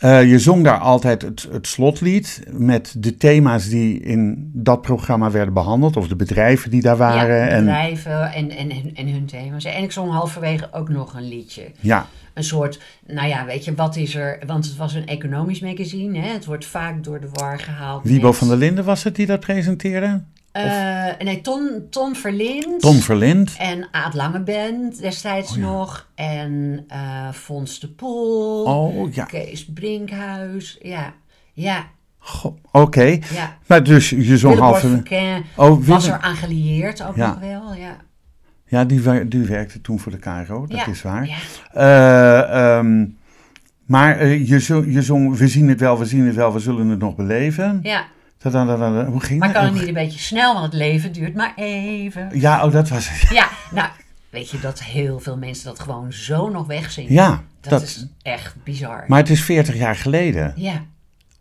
Eh, je zong daar altijd het, het slotlied met de thema's die in dat programma werden behandeld. Of de bedrijven die daar waren. ja bedrijven en, en, en, en hun thema's. En ik zong halverwege ook nog een liedje. ja, een soort, nou ja, weet je, wat is er? Want het was een economisch magazine, hè? Het wordt vaak door de war gehaald. Wiebo met, van der Linden was het die dat presenteerde? Eh, nee, Ton, Ton Verlind. Tom Verlind. En Aad Langeband destijds Oh ja. nog. En eh Fons de Poel. Oh ja, Kees Brinkhuis. Ja, ja, oké. ja. Maar dus je zong half... Oh, was er aan gelieerd ook Ja. nog wel, ja. Ja, die, die werkte toen voor de KRO, dat is waar. Ja. Eh, ehm, maar je, zong, je zong, we zien het wel, we zien het wel, we zullen het nog beleven. ja. Hoe ging maar dat? kan het niet een beetje snel, want het leven duurt maar even. Ja, oh, dat was het. Ja, nou, weet je dat heel veel mensen dat gewoon zo nog wegzingen? Ja, dat, dat, is echt bizar. maar het is 40 jaar geleden. ja,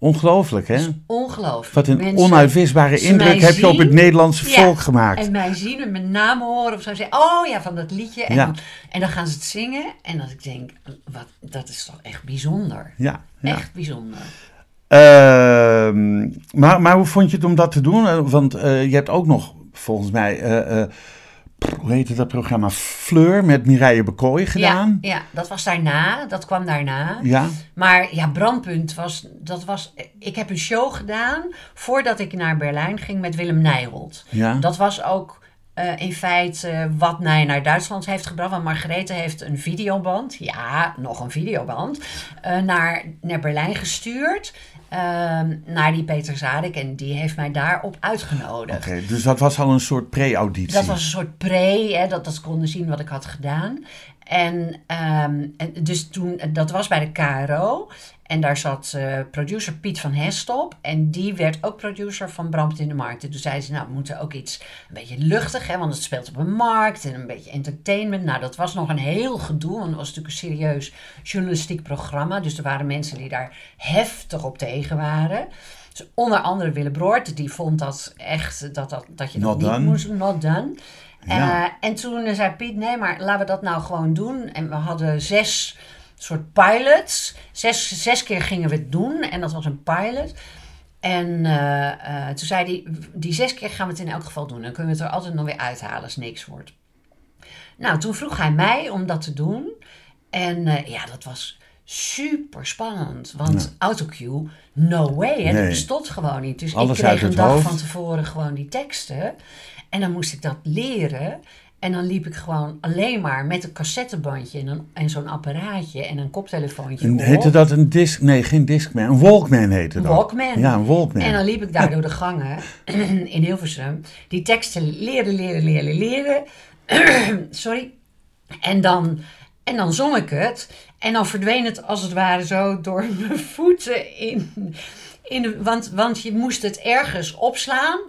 Ongelooflijk, hè? ongelooflijk. Wat een Mensen- onuitwisbare indruk heb je op het Nederlandse ja, volk gemaakt. En mij zien en mijn naam horen of zo zeggen, oh ja, van dat liedje. En, Ja. dan, en dan gaan ze het zingen. En dat ik denk, wat, dat is toch echt bijzonder. Ja, ja. Echt bijzonder. Ehm, maar, maar hoe vond je het om dat te doen? Eh, Want eh, je hebt ook nog, volgens mij, eh, hoe heette dat programma? Fleur met Mireille Bekooi gedaan. Ja, ja, dat was daarna. Dat kwam daarna. Ja, Maar ja, Brandpunt was, dat was... Ik heb een show gedaan voordat ik naar Berlijn ging met Willem Nijholt. ja. Dat was ook in feite wat mij naar Duitsland heeft gebracht. Want Margarethe heeft een videoband, ja, nog een videoband, naar, naar Berlijn gestuurd. Ehm, naar die Peter Zadek en die heeft mij daarop uitgenodigd. Oké, dus dat was al een soort pre-auditie. Dat was een soort pre, hè, dat, dat ze konden zien wat ik had gedaan. En, ehm, en dus toen, dat was bij de KRO. En daar zat eh, producer Piet van Hestop. En die werd ook producer van Brandpunt in de Markt. En toen zei ze, nou, we moeten ook iets een beetje luchtig, hè, want het speelt op een markt. En een beetje entertainment. Nou, dat was nog een heel gedoe, want het was natuurlijk een serieus journalistiek programma. Dus er waren mensen die daar heftig op tegen waren. Dus onder andere Willem Broert, die vond dat echt, dat, dat, dat je dat Not niet done. moest, not done. Ja. Eh, en toen zei Piet, nee, maar laten we dat nou gewoon doen. En we hadden zes soort pilots. Zes, zes keer gingen we het doen en dat was een pilot. En eh, eh, toen zei hij, die zes keer gaan we het in elk geval doen. Dan kunnen we het er altijd nog weer uithalen als niks wordt. Nou, toen vroeg hij mij om dat te doen. En ja, dat was super spannend. Want autocue, no way. Hè? Nee. Dat bestond gewoon niet. Dus Alles ik kreeg een dag hoofd. van tevoren gewoon die teksten. En dan moest ik dat leren. En dan liep ik gewoon alleen maar met een cassettebandje en, een, en zo'n apparaatje en een koptelefoontje En op. heette dat een disc? Nee, geen Discman. Een Walkman heette dat. Walkman. Ja, een Walkman. En dan liep ik daar door de gangen <clears throat> in Hilversum. Die teksten leren, leren, leren, leren. <clears throat> Sorry. En dan, en dan zong ik het. En dan verdween het als het ware zo door mijn voeten in. in de, want, want je moest het ergens opslaan.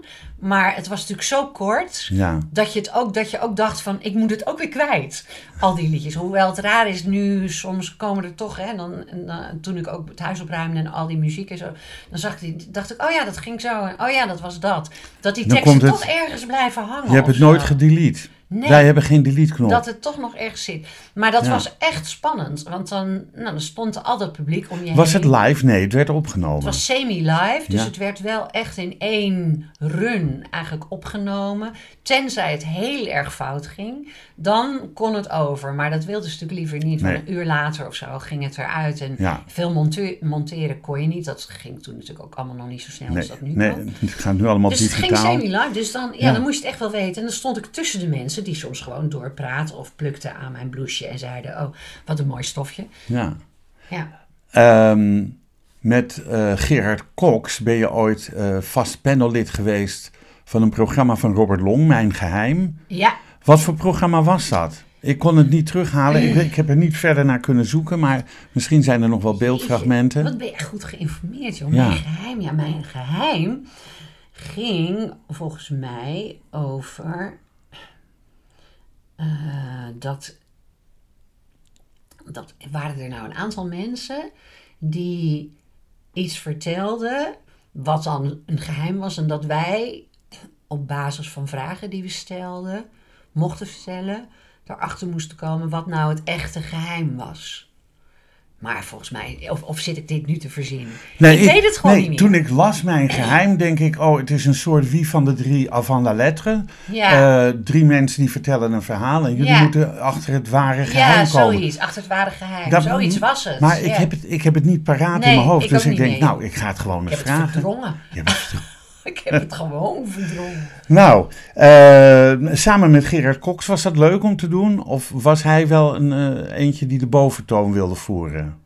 Maar het was natuurlijk zo kort. Ja. Dat je, het ook, dat je ook dacht van, ik moet het ook weer kwijt. Al die liedjes. Hoewel het raar is nu, soms komen er toch... Hè, dan, dan- toen ik ook het huis opruimde en al die muziek en zo... Dan zag ik, dacht ik, oh ja, dat ging zo. En oh ja, dat was dat. Dat die teksten toch ergens blijven hangen. Je hebt het nooit gedelete. Nee, Wij hebben geen delete-knop. dat het toch nog ergens zit. Maar dat Ja. was echt spannend. Want dan, nou, dan stond al dat publiek om je Was heen. het live? Nee, het werd opgenomen. Het was semi-live, dus Ja. het werd wel echt in één run eigenlijk opgenomen. Tenzij het heel erg fout ging, dan kon het over. Maar dat wilde ze natuurlijk liever niet. Want Nee. een uur later of zo ging het eruit. En Ja. veel monte- monteren kon je niet. Dat ging toen natuurlijk ook allemaal nog niet zo snel als Nee, dat nu nee, kan. het gaat nu allemaal Dus het ging digitaal. semi-live. Dus dan, ja, Ja. dan moest je het echt wel weten. En dan stond ik tussen de mensen die soms gewoon doorpraten of plukten aan mijn blouseje en zeiden: Oh, wat een mooi stofje. Ja. Ja. Ehm, met eh, Gerard Cox ben je ooit eh, vast panellid geweest van een programma van Robert Long, Mijn Geheim. Ja, Wat voor programma was dat? Ik kon het niet terughalen. Ik, ik heb er niet verder naar kunnen zoeken, maar misschien zijn er nog wel beeldfragmenten. Wat ben je echt goed geïnformeerd, joh. Ja. Mijn geheim, ja, mijn geheim ging volgens mij over eh, dat, dat waren er nou een aantal mensen die iets vertelden wat dan een geheim was en dat wij op basis van vragen die we stelden mochten vertellen, erachter moesten komen wat nou het echte geheim was. Maar volgens mij, of, of zit ik dit nu te verzinnen? Nee, ik, weet het gewoon nee, niet meer. Toen ik las Mijn Geheim, denk ik, oh, het is een soort wie van de drie avant la lettre. Ja. Eh, drie mensen die vertellen een verhaal en jullie Ja. moeten achter het ware geheim ja, komen. zoiets. Achter het ware geheim. Dat- zoiets was het. Maar ik, ja. heb het, ik heb het niet paraat Nee, in mijn hoofd. ik dus ik denk, nou, ik ga het gewoon eens het vragen. verdrongen. Ja, maar- <laughs> Ik heb het gewoon verdrongen. nou, eh, samen met Gerard Cox was dat leuk om te doen? Of was hij wel een eh, eentje die de boventoon wilde voeren?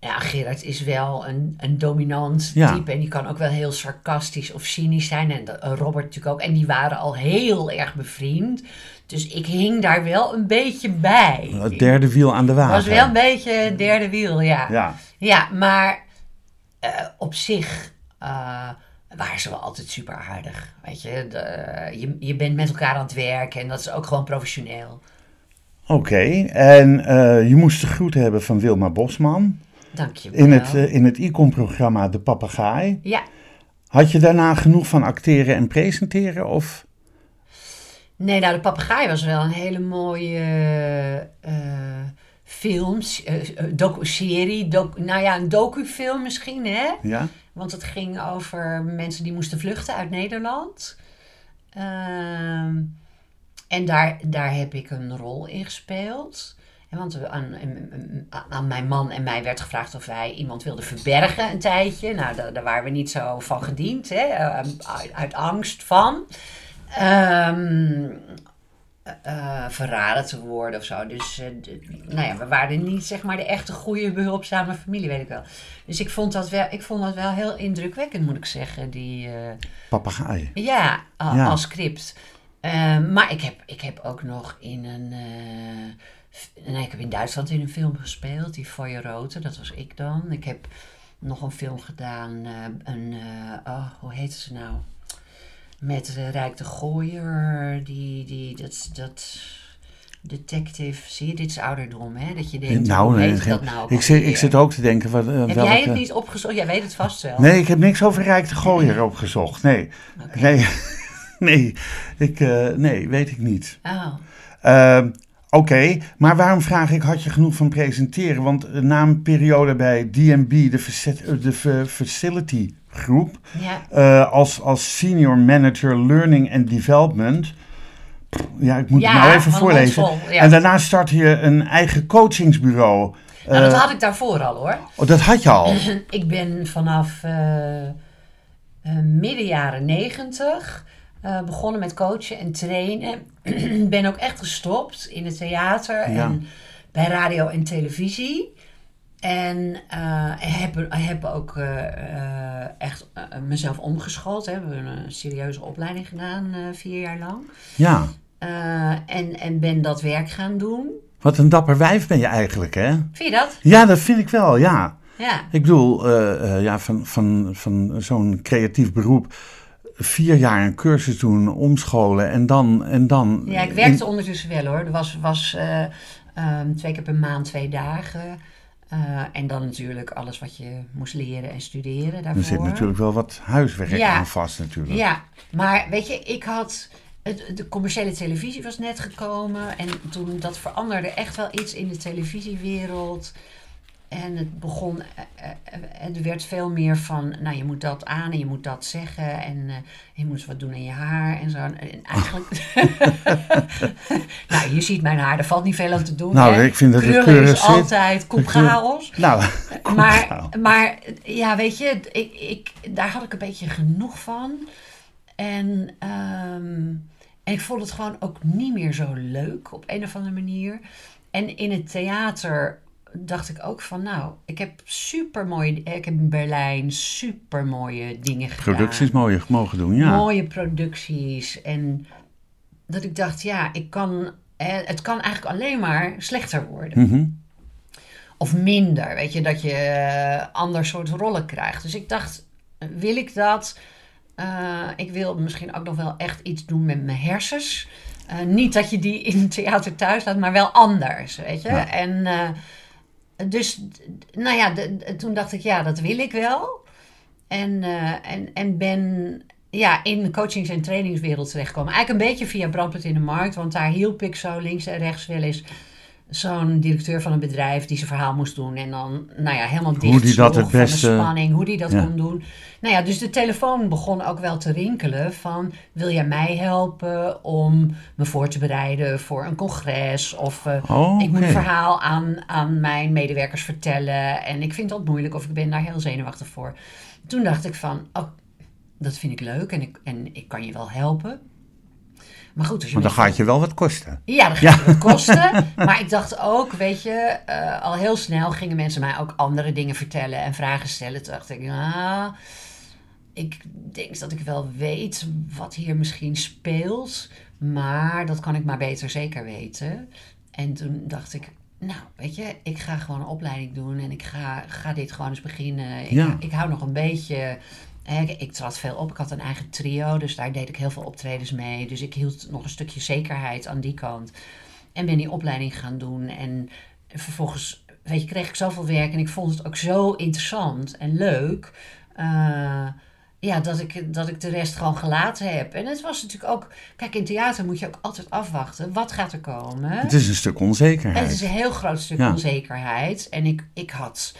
Ja, Gerard is wel een, een dominant Ja. type. En die kan ook wel heel sarcastisch of cynisch zijn. En de- eh, Robert natuurlijk ook. En die waren al heel erg bevriend. Dus ik hing daar wel een beetje bij. Het derde wiel aan de Het wagen. was wel een beetje het derde wiel, ja. Ja. Ja, maar op zich waren ze wel altijd super aardig. Weet je, de- je, je bent met elkaar aan het werk en dat is ook gewoon professioneel. Oké, en eh, je moest de groeten hebben van Wilma Bosman. Dank je wel. In het, eh, in het ICOM-programma De Papegaai. Ja, Had je daarna genoeg van acteren en presenteren? Of? nee, nou, de papegaai was wel een hele mooie eh film, docu-serie. docu- nou ja, een docufilm misschien, hè? Ja? Want het ging over mensen die moesten vluchten uit Nederland. Ehm, en daar, daar heb ik een rol in gespeeld. En want aan, aan- mijn man en mij werd gevraagd of wij iemand wilden verbergen een tijdje. Nou, daar, daar waren we niet zo van gediend, hè? eh, uit, angst van. Ehm, eh, verraden te worden of zo. Dus eh, nou ja, we waren niet zeg maar de echte goede behulpzame familie, weet ik wel. Dus ik vond dat wel, ik vond dat wel heel indrukwekkend, moet ik zeggen. Die, eh, Papegaai. ja, Ja. als script. Ehm, maar ik heb, ik heb ook nog in een. eh, nee, ik heb in Duitsland in een film gespeeld, die Feuerrote, dat was ik dan. Ik heb nog een film gedaan, eh, een. eh, oh, hoe heet ze nou? Met eh, Rijk de Gooier, die. die dat, dat detective, zie je, dit is ouderdom, hè? Dat je denkt, nou, nee, dat nou? ik, zit, ik zit ook te denken. Wat, eh, Heb welke... jij het niet opgezocht? Jij weet het vast wel. Nee, ik heb niks over Rijk de Gooier <laughs> opgezocht. Nee, nee, <laughs> nee, ik, eh, nee, weet ik niet. Oh. Ehm, Oké, maar waarom vraag ik, had je genoeg van presenteren? Want na een periode bij DNB, de, de fa- Facility Groep, Ja. eh, als, als Senior Manager Learning and Development. Ja, ik moet Ja, het nou even voorlezen. Ja. En daarna startte je een eigen coachingsbureau. Nou, dat Eh, had ik daarvoor al hoor. oh, dat had je al. <clears throat> Ik ben vanaf eh, midden jaren negentig begonnen met coachen en trainen. <clears throat> ben ook echt gestopt in het theater en bij radio en televisie. En eh, heb, heb ook eh, eh, echt mezelf omgeschoold. Hè. We hebben een serieuze opleiding gedaan, vier jaar lang. Ja, en, en ben dat werk gaan doen. wat een dapper wijf ben je eigenlijk, hè? Vind je dat? Ja, dat vind ik wel, ja. Ja. Ik bedoel, ja, van, van, van zo'n creatief beroep vier jaar een cursus doen, omscholen en dan... En dan Ja, ik werkte ondertussen wel hoor. Er was, was eh, ehm, twee keer per maand twee dagen. Eh, en dan natuurlijk alles wat je moest leren en studeren daarvoor. Er zit natuurlijk wel wat huiswerk Ja. aan vast natuurlijk. Ja, maar weet je, ik had... het- de commerciële televisie was net gekomen. En toen dat veranderde echt wel iets in de televisiewereld. En het begon, eh, eh, eh, het werd veel meer van, nou je moet dat aan en je moet dat zeggen. En eh, je moet wat doen aan je haar en zo. En eigenlijk, <laughs> <laughs> nou je ziet mijn haar, er valt niet veel aan te doen. Nou, hè. ik vind dat het is altijd koepchaos. Nou, Maar, maar ja, weet je, ik, ik, daar had ik een beetje genoeg van. En, ehm, en ik vond het gewoon ook niet meer zo leuk op een of andere manier. En in het theater dacht ik ook van, nou, ik heb super mooie, ik heb in Berlijn super mooie dingen gedaan. producties mogen, mogen doen, ja. Mooie producties. En dat ik dacht, ja, ik kan, hè, het kan eigenlijk alleen maar slechter worden Mhm. of minder. Weet je, dat je eh, ander soort rollen krijgt. Dus ik dacht, wil ik dat? Eh, ik wil misschien ook nog wel echt iets doen met mijn hersens. Eh, niet dat je die in het theater thuis laat, maar wel anders, weet je. Ja. En eh, dus, nou ja, toen dacht ik, ja, dat wil ik wel. En, eh, en, en ben ja, in de coachings- en trainingswereld terechtgekomen. Eigenlijk een beetje via Brandpunt in de Markt, want daar hielp ik zo links en rechts wel eens zo'n directeur van een bedrijf die zijn verhaal moest doen. En dan, nou ja, helemaal dicht Hoe die dat het van beste- de spanning, hoe die dat Ja. kon doen. Nou ja, dus de telefoon begon ook wel te rinkelen van... wil jij mij helpen om me voor te bereiden voor een congres? Of eh, Oh, ik moet een verhaal aan, aan mijn medewerkers vertellen. En ik vind dat moeilijk of ik ben daar heel zenuwachtig voor. Toen dacht ik van, oh, dat vind ik leuk en ik, en ik kan je wel helpen. Maar goed, als je Want dan gaat je wel wat kosten. ja, dat gaat wat kosten. <laughs> Maar ik dacht ook, weet je, eh, al heel snel gingen mensen mij ook andere dingen vertellen en vragen stellen. Toen dacht ik, nou, ik denk dat ik wel weet wat hier misschien speelt. Maar dat kan ik maar beter zeker weten. En toen dacht ik, nou, weet je, ik ga gewoon een opleiding doen en ik ga, ga dit gewoon eens beginnen. Ik, Ja. ik hou nog een beetje. Ik, trad veel op. Ik had een eigen trio, dus daar deed ik heel veel optredens mee. Dus ik hield nog een stukje zekerheid aan die kant. En ben die opleiding gaan doen. En vervolgens, weet je, kreeg ik zoveel werk en ik vond het ook zo interessant en leuk. eh, ja, dat ik, dat ik de rest gewoon gelaten heb. En het was natuurlijk ook... Kijk, in theater moet je ook altijd afwachten. Wat gaat er komen? Het is een stuk onzekerheid. Het is een heel groot stuk Ja. onzekerheid. En ik, ik had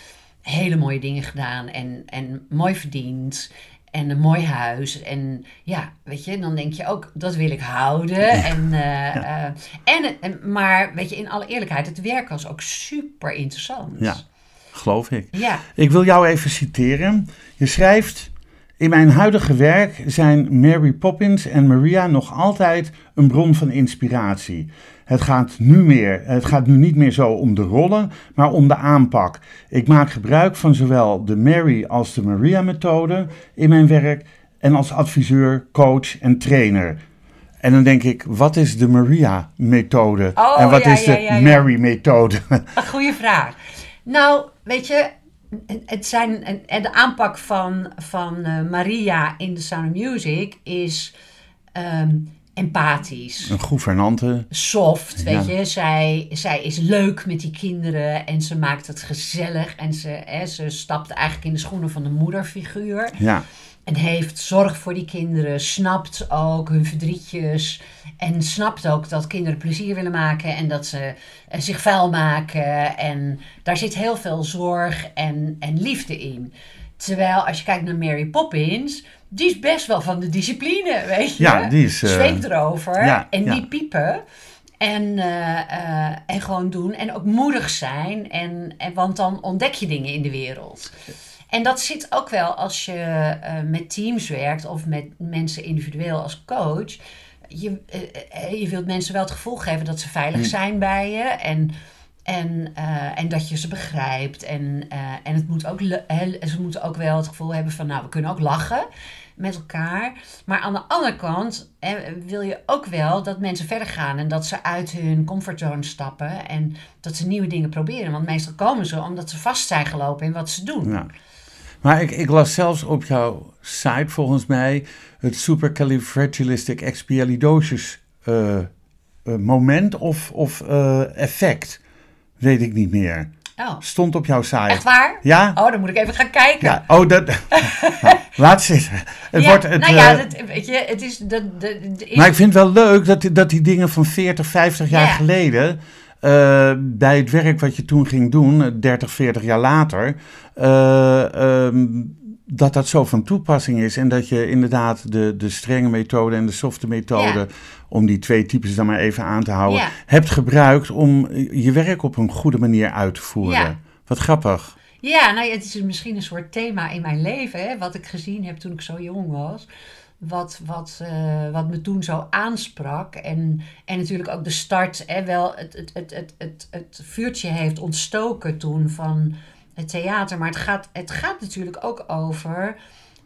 hele mooie dingen gedaan en, en mooi verdiend. En een mooi huis. En ja, weet je, dan denk je ook, dat wil ik houden. En, eh, en, en, maar weet je, in alle eerlijkheid, het werk was ook super interessant. Ja. Geloof ik. Ja. Ik wil jou even citeren. Je schrijft... In mijn huidige werk zijn Mary Poppins en Maria nog altijd een bron van inspiratie. Het gaat, nu meer, het gaat nu niet meer zo om de rollen, maar om de aanpak. Ik maak gebruik van zowel de Mary als de Maria-methode in mijn werk en als adviseur, coach en trainer. En dan denk ik, wat is de Maria-methode Oh, en wat ja, is de ja, ja, ja. Mary-methode? Een goede vraag. Nou, weet je, het zijn, en- de aanpak van, van eh, Maria in The Sound of Music is ehm, empathisch. Een gouvernante. soft, weet Ja. je. Zij, zij is leuk met die kinderen en ze maakt het gezellig. En ze, hè, ze stapt eigenlijk in de schoenen van de moederfiguur. Ja, En heeft zorg voor die kinderen, snapt ook hun verdrietjes. En snapt ook dat kinderen plezier willen maken en dat ze eh, zich vuil maken. En daar zit heel veel zorg en, en liefde in. Terwijl als je kijkt naar Mary Poppins, die is best wel van de discipline, weet je. Ja, die is, Zweep erover ja, en ja. niet piepen. En, eh, eh, en gewoon doen. En ook moedig zijn. En, en, want dan ontdek je dingen in de wereld. En dat zit ook wel als je met teams werkt of met mensen individueel als coach. Je, je wilt mensen wel het gevoel geven dat ze veilig zijn bij je. En, en, eh, en dat je ze begrijpt. En, eh, en het moet ook, ze moeten ook wel het gevoel hebben van, nou, we kunnen ook lachen met elkaar. Maar aan de andere kant wil je ook wel dat mensen verder gaan en dat ze uit hun comfortzone stappen en dat ze nieuwe dingen proberen. Want meestal komen ze omdat ze vast zijn gelopen in wat ze doen. Ja. Maar ik, ik las zelfs op jouw site volgens mij het supercalifragilisticexpialidocious eh, eh, moment of, of effect. Weet ik niet meer. Oh, Stond op jouw site. echt waar? Ja? Oh, dan moet ik even gaan kijken. Ja, oh, dat. <laughs> nou, laat zitten. Het Ja, wordt het, nou ja, eh, dat, weet je, het is... De, is- maar ik vind het wel leuk dat, die- dat die dingen van 40, 50 jaar Ja. geleden. Eh, bij het werk wat je toen ging doen, eh, 30, 40 jaar later. eh, ehm, dat dat zo van toepassing is. En dat je inderdaad de, de strenge methode en de softe methode. Ja. om die twee types dan maar even aan te houden. Ja. hebt gebruikt om je werk op een goede manier uit te voeren. Ja. Wat grappig. Ja, nou ja, het is misschien een soort thema in mijn leven, hè, wat ik gezien heb toen ik zo jong was. Wat, wat, eh, wat me toen zo aansprak. En, en natuurlijk ook de start, hè, wel het, het, het, het, het, het vuurtje heeft ontstoken toen van het theater. Maar het gaat, het gaat natuurlijk ook over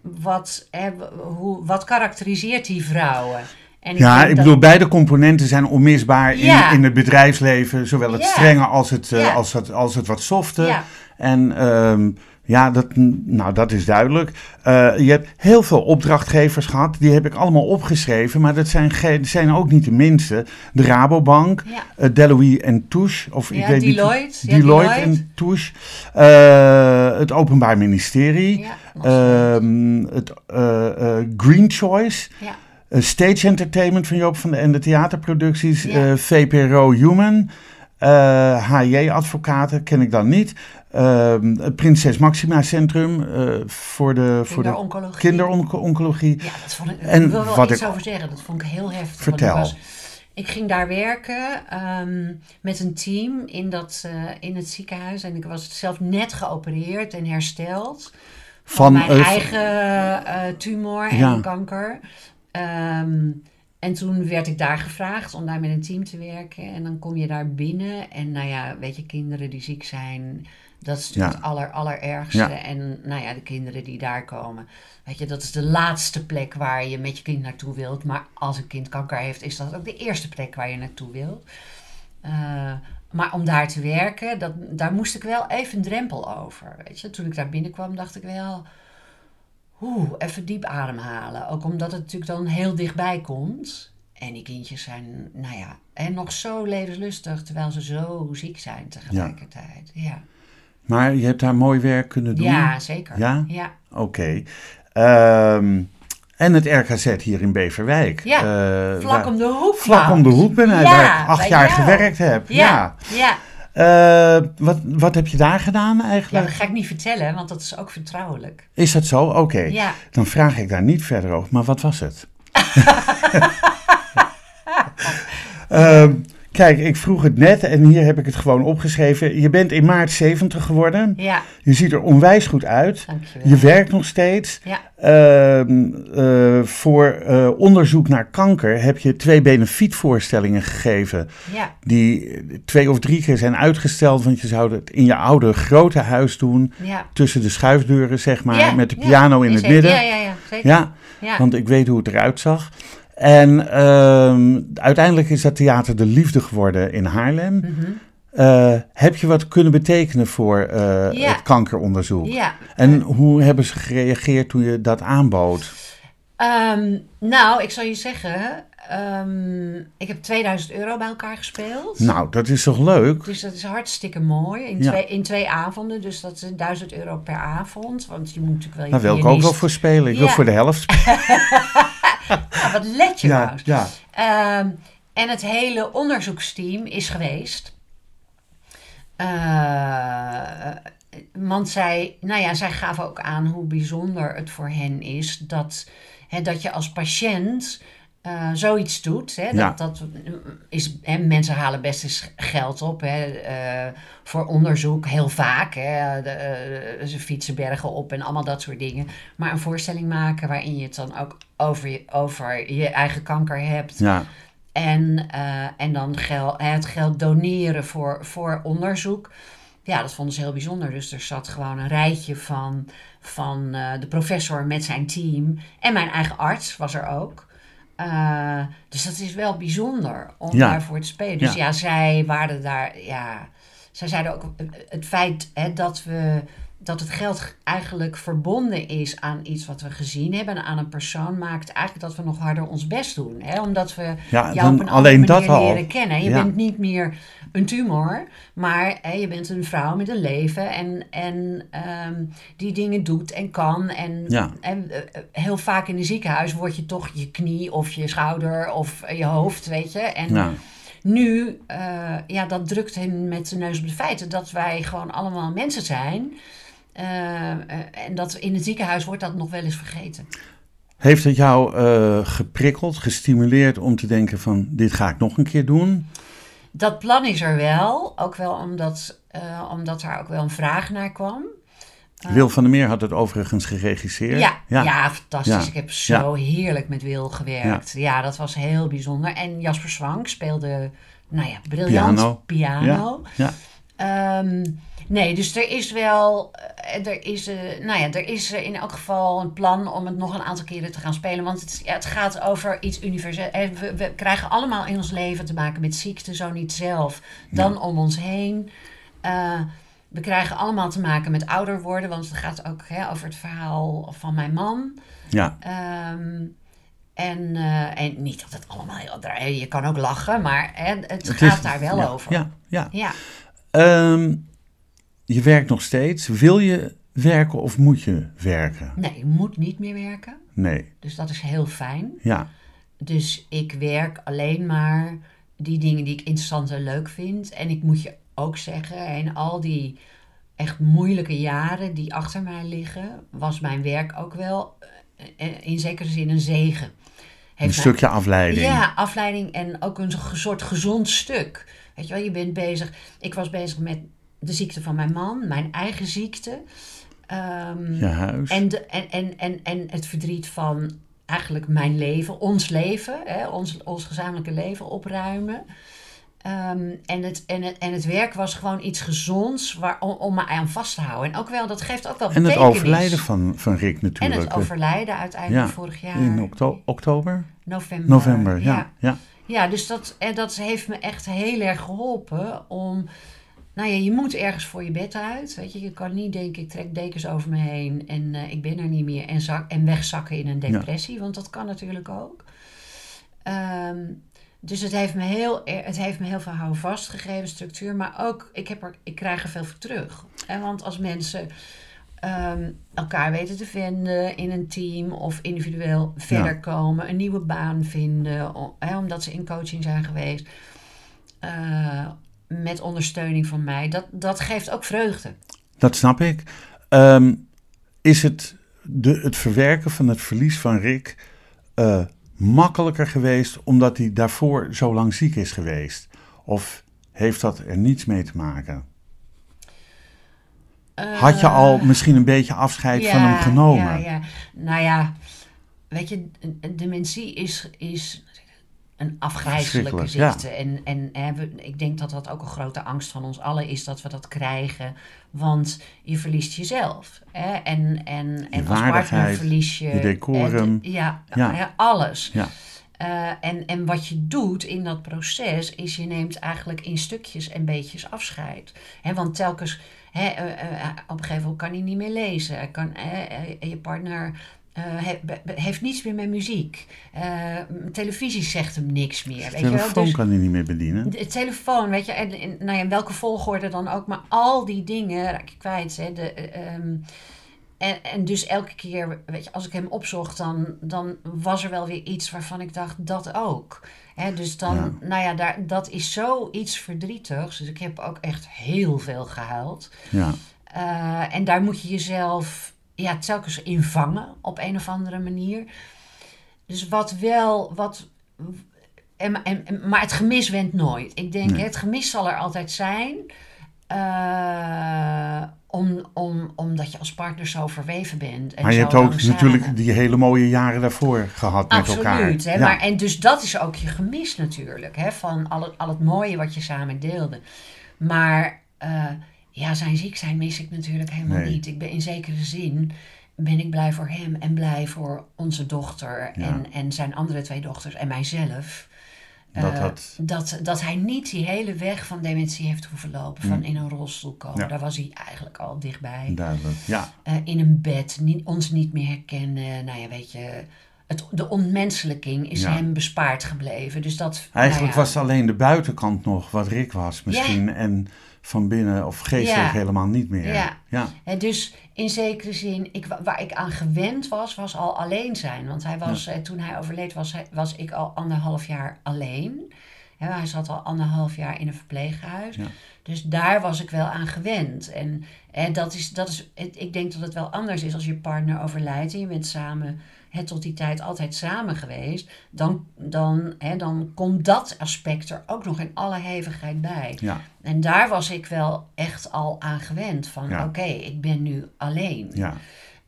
wat, hè, hoe, wat karakteriseert die vrouwen. En Ja, ik dat- bedoel, beide componenten zijn onmisbaar in, Ja. in het bedrijfsleven. Zowel het Ja. strenge als het, eh, Ja. als het, als het wat softe. En ehm, ja, dat, nou, dat is duidelijk. Eh, je hebt heel veel opdrachtgevers gehad. Die heb ik allemaal opgeschreven. Maar dat zijn, geen, zijn ook niet de minste. De Rabobank, Ja. eh, Deloitte en Touche. Of ik Ja, weet niet- Deloitte. Ja, Deloitte Deloitte. en Touche. Eh, het Openbaar Ministerie. Ehm, het Green Choice. ja. Stage Entertainment van Joop van de en de theaterproducties. VPRO Human. Eh HJ Advocaten ken ik dan niet. Ehm, het Prinses Maxima Centrum eh, voor de, voor de Kinderoncologie. kinderoncologie. Ja, dat vond ik. En ik wil wel wat iets ik- over zeggen. Dat vond ik heel heftig. Vertel. Ik, ging daar werken ehm, met een team in, dat, eh, in het ziekenhuis. En ik was zelf net geopereerd en hersteld. Van, Van, mijn eh, eigen eh, tumor en Ja. kanker. Ehm, en toen werd ik daar gevraagd om daar met een team te werken. En dan kom je daar binnen. En nou ja, weet je, kinderen die ziek zijn, dat is natuurlijk Ja. het aller, allerergste. Ja. En nou ja, de kinderen die daar komen. Weet je, dat is de laatste plek waar je met je kind naartoe wilt. Maar als een kind kanker heeft, is dat ook de eerste plek waar je naartoe wilt. Eh, maar om daar te werken, dat, daar moest ik wel even een drempel over. Weet je? Toen ik daar binnenkwam, dacht ik wel... Oeh, even diep ademhalen. Ook omdat het natuurlijk dan heel dichtbij komt. En die kindjes zijn, nou ja, en nog zo levenslustig... terwijl ze zo ziek zijn tegelijkertijd. Ja, maar je hebt daar mooi werk kunnen doen. ja zeker. Ja? ja. Oké. Ehm, en het RKZ hier in Beverwijk. Ja, Eh, Vlak waar- om de hoek. Vlak om de hoek ben Ja, waar ik acht jaar jou. gewerkt heb. Ja, Ja. Ja. Eh, wat, wat heb je daar gedaan Ja, eigenlijk? dat ga ik niet vertellen, want dat is ook vertrouwelijk. Is dat zo? Oké. Ja. Dan vraag ik daar niet verder over. Maar wat was het? <laughs> Ehm, kijk, ik vroeg het net en hier heb ik het gewoon opgeschreven. Je bent in maart 70 geworden. Ja, Je ziet er onwijs goed uit. dankjewel. Je werkt nog steeds. Ja, Ehm, eh, voor eh, onderzoek naar kanker heb je twee benefietvoorstellingen gegeven. ja, Die twee of drie keer zijn uitgesteld. Want je zou het in je oude grote huis doen. ja. Tussen de schuifdeuren, zeg maar. Met de piano in het zeker. midden. Ja, ja, ja, zeker. Ja, Ja. want ik weet hoe het eruit zag. En ehm, uiteindelijk is dat theater De Liefde geworden in Haarlem. Mhm. Eh, heb je wat kunnen betekenen voor eh, Ja. het kankeronderzoek? ja. En hoe hebben ze gereageerd toen je dat aanbood? Ehm, nou, ik zal je zeggen, ehm, ik heb 2000 euro bij elkaar gespeeld. Nou, dat is toch leuk? Dus dat is hartstikke mooi. In, Ja. twee, in twee avonden, dus dat is 1000 euro per avond. Want je moet natuurlijk wel je Daar wil ik ook wel voor spelen. Ik wil voor de helft spelen. <laughs> <laughs> Wat let je Ja, Wout. ja. Ehm, en het hele onderzoeksteam is geweest. Eh, want zij, nou ja, zij gaven ook aan hoe bijzonder het voor hen is dat, hè, dat je als patiënt eh, zoiets doet. Hè, Ja. dat, dat is, hè, mensen halen best eens geld op hè, eh, voor onderzoek, heel vaak. Hè, de, ze fietsen bergen op en allemaal dat soort dingen. Maar een voorstelling maken waarin je het dan ook over je, over je eigen kanker hebt. ja. En, eh, en dan gel, het geld doneren voor, voor onderzoek. Ja, dat vonden ze heel bijzonder. Dus er zat gewoon een rijtje van, van eh, de professor met zijn team. En mijn eigen arts was er ook. Eh, dus dat is wel bijzonder om Ja. daarvoor te spelen. Dus Ja. ja, zij waren daar. Ja, zij zeiden ook het feit hè, dat we dat het geld eigenlijk verbonden is aan iets wat we gezien hebben, aan een persoon, maakt eigenlijk dat we nog harder ons best doen. Hè? Omdat we Ja, jou op een alleen andere manier al. leren kennen. Je Ja. bent niet meer een tumor, maar hè, je bent een vrouw met een leven en, en ehm, die dingen doet en kan. En, Ja. en heel vaak in een ziekenhuis word je toch je knie of je schouder of je hoofd, weet je. En Ja. nu, eh, ja, dat drukt hem met zijn neus op de feiten dat wij gewoon allemaal mensen zijn. Eh, eh, en dat in het ziekenhuis wordt dat nog wel eens vergeten. Heeft het jou eh, geprikkeld, gestimuleerd om te denken van dit ga ik nog een keer doen? Dat plan is er wel, ook wel omdat, omdat er ook wel een vraag naar kwam. Wil van der Meer had het overigens geregisseerd. Ja, ja. fantastisch. Ja. Ik heb zo heerlijk met Wil gewerkt. Ja. dat was heel bijzonder. En Jasper Swank speelde, nou ja, briljant Piano. piano. Ja. Ehm, nee, dus er is wel, eh, er is, eh, nou ja, er is in elk geval een plan om het nog een aantal keren te gaan spelen. Want het, ja, het gaat over iets universeel. Eh, We, we krijgen allemaal in ons leven te maken met ziekte, zo niet zelf, dan om ons heen. We krijgen allemaal te maken met ouder worden, want het gaat ook hè, over het verhaal van mijn man. Ja. Ehm, en, en niet dat het allemaal heel Je kan ook lachen, maar hè, het, Het gaat is- daar wel ja, over. Ja, ja. ja. Ehm, je werkt nog steeds. Wil je werken of moet je werken? Nee, je moet niet meer werken. Nee. Dus dat is heel fijn. Ja. Dus ik werk alleen maar die dingen die ik interessant en leuk vind. En ik moet je ook zeggen, in al die echt moeilijke jaren die achter mij liggen, was mijn werk ook wel eh, eh, in zekere zin een zegen. Een Heeft stukje afleiding. Ja, afleiding en ook een soort gezond stuk. Weet je wel, je bent bezig. Ik was bezig met de ziekte van mijn man, mijn eigen ziekte. Ehm, Je huis. en, de, en, en, en, en het verdriet van eigenlijk mijn leven, ons leven, hè, ons, ons gezamenlijke leven opruimen. Ehm, en, het, en, het, en het werk was gewoon iets gezonds waar, om, om me aan vast te houden. En ook wel, dat geeft ook wel en het overlijden van, van Rick En natuurlijk. het overlijden uiteindelijk vorig jaar. In okto- oktober? november. November, ja. ja. Ja, dus dat, en dat heeft me echt heel erg geholpen om... Nou ja, je moet ergens voor je bed uit. Weet je, je kan niet denken, ik trek dekens over me heen en eh, ik ben er niet meer. En, zak, en wegzakken in een depressie, want dat kan natuurlijk ook. Ehm, dus het heeft, me heel, het heeft me heel veel houvast gegeven, structuur. Maar ook, ik, heb er, ik krijg er veel voor terug. En want als mensen ehm, elkaar weten te vinden in een team of individueel verder komen, een nieuwe baan vinden, omdat ze in coaching zijn geweest, eh, met ondersteuning van mij, dat, dat geeft ook vreugde. Dat snap ik. Ehm, is het, de, het verwerken van het verlies van Rick eh, makkelijker geweest omdat hij daarvoor zo lang ziek is geweest? Of heeft dat er niets mee te maken? Had je al misschien een beetje afscheid van hem genomen? Ja, ja. Nou ja, weet je, dementie is, is een afgrijzelijke ziekte. En, en hè, we- ik denk dat dat ook een grote angst van ons allen is dat we dat krijgen. Want je verliest jezelf. Hè? En, en, en als partner verlies je... je decorum. eh, d- ja, Ja. hè, alles. Ja. Eh, en, en wat je doet in dat proces is je neemt eigenlijk in stukjes en beetjes afscheid. Hè, want telkens, hè, eh, op een gegeven moment kan hij niet meer lezen. Kan, je partner he- be- be- heeft niets meer met muziek. Eh, televisie zegt hem niks meer. De Weet je wel? telefoon Dus kan hij niet meer bedienen. de telefoon, weet je, en, en, nou ja, in welke volgorde dan ook, maar al die dingen raak je kwijt. Hè, de, eh, ehm, en, en dus elke keer, weet je, als ik hem opzocht, dan, dan was er wel weer iets waarvan ik dacht, dat ook. Hè, dus dan, Ja. nou ja, daar, dat is zoiets verdrietigs. Dus ik heb ook echt heel veel gehuild. Ja. En daar moet je jezelf ja, telkens in vangen op een of andere manier. Dus wat wel, wat. En, maar het gemis went nooit. Ik denk, Nee. het gemis zal er altijd zijn. eh, om, om, omdat je als partner zo verweven bent. En Maar je hebt ook natuurlijk die hele mooie jaren daarvoor gehad met elkaar. Absoluut. Hè? Ja. Maar, en dus dat is ook je gemis natuurlijk. Hè? Van al het, al het mooie wat je samen deelde. Maar eh, ja, zijn ziek zijn mis ik natuurlijk helemaal Nee. niet. Ik ben in zekere zin ben ik blij voor hem en blij voor onze dochter Ja. en, en zijn andere twee dochters en mijzelf. Dat, Eh, dat, dat, dat hij niet die hele weg van dementie heeft hoeven lopen. Van Mm. in een rolstoel komen. Ja. Daar was hij eigenlijk al dichtbij. duidelijk. Ja, Eh, in een bed, niet, ons niet meer herkennen. Nou ja, weet je. Het, de ontmenselijking is Ja. hem bespaard gebleven. Dus dat, eigenlijk nou ja, was alleen de buitenkant nog wat Rick was misschien. En van binnen of geestelijk Ja. helemaal niet meer. Ja. ja. Hè, dus in zekere zin, ik, wa- waar ik aan gewend was, was al alleen zijn. Want hij was, eh, toen hij overleed, was, was ik al anderhalf jaar alleen. Hij zat al anderhalf jaar in een verpleeghuis. Ja. Dus daar was ik wel aan gewend. En, en dat is, dat is, ik denk dat het wel anders is als je partner overlijdt en je bent samen, hè, tot die tijd altijd samen geweest. Dan, dan, hè, dan komt dat aspect er ook nog in alle hevigheid bij. ja. En daar was ik wel echt al aan gewend. Van Ja. oké, ik ben nu alleen. ja.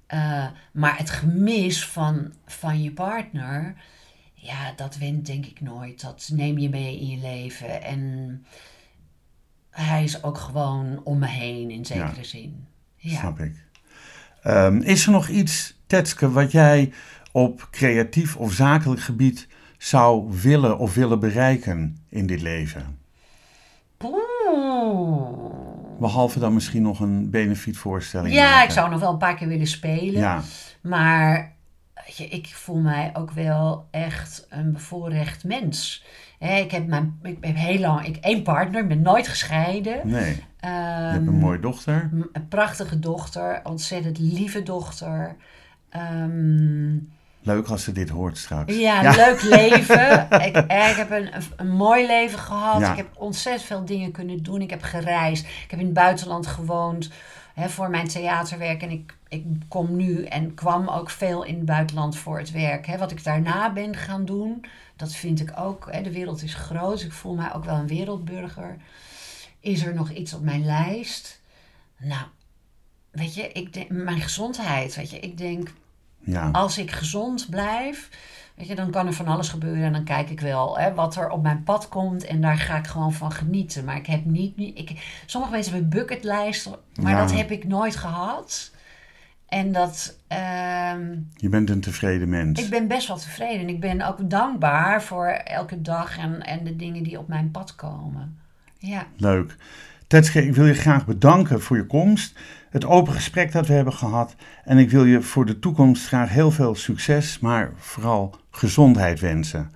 Eh, maar het gemis van, van je partner, ja, dat wint denk ik nooit. Dat neem je mee in je leven. En hij is ook gewoon om me heen in zekere Ja. zin. Ja. Snap ik. Ehm, is er nog iets, Tetske, wat jij op creatief of zakelijk gebied zou willen of willen bereiken in dit leven? Oeh. Behalve dan misschien nog een benefietvoorstelling Ja, maken. ik zou nog wel een paar keer willen spelen. Ja, Maar weet je, ik voel mij ook wel echt een bevoorrecht mens. Ik heb, mijn, ik heb heel lang ik, één partner, ik ben nooit gescheiden. nee. Je Ehm, hebt een mooie dochter. een prachtige dochter, ontzettend lieve dochter. Ehm, Leuk als ze dit hoort straks. ja, een leuk leven. <laughs> ik, eh, ik heb een, een, een mooi leven gehad. Ja. Ik heb ontzettend veel dingen kunnen doen. Ik heb gereisd. Ik heb in het buitenland gewoond hè, voor mijn theaterwerk. En ik, ik kom nu en kwam ook veel in het buitenland voor het werk. Hè. Wat ik daarna ben gaan doen, dat vind ik ook. Hè, de wereld is groot. Ik voel mij ook wel een wereldburger. Is er nog iets op mijn lijst? Nou, weet je, ik denk, mijn gezondheid. Weet je, ik denk, Ja, als ik gezond blijf, weet je, dan kan er van alles gebeuren. En dan kijk ik wel hè, wat er op mijn pad komt. En daar ga ik gewoon van genieten. Maar ik heb niet... Ik, sommige mensen hebben bucketlijsten, maar Ja. dat heb ik nooit gehad. En dat... ehm, je bent een tevreden mens. ik ben best wel tevreden. En ik ben ook dankbaar voor elke dag en, en de dingen die op mijn pad komen. Ja. Leuk. Tetske, ik wil je graag bedanken voor je komst. Het open gesprek dat we hebben gehad. En ik wil je voor de toekomst graag heel veel succes, maar vooral gezondheid wensen.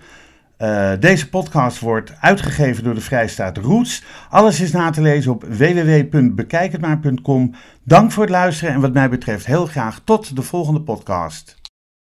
Eh, deze podcast wordt uitgegeven door de Vrijstaat Roots. Alles is na te lezen op www.bekijkhetmaar.com. Dank voor het luisteren en wat mij betreft heel graag tot de volgende podcast.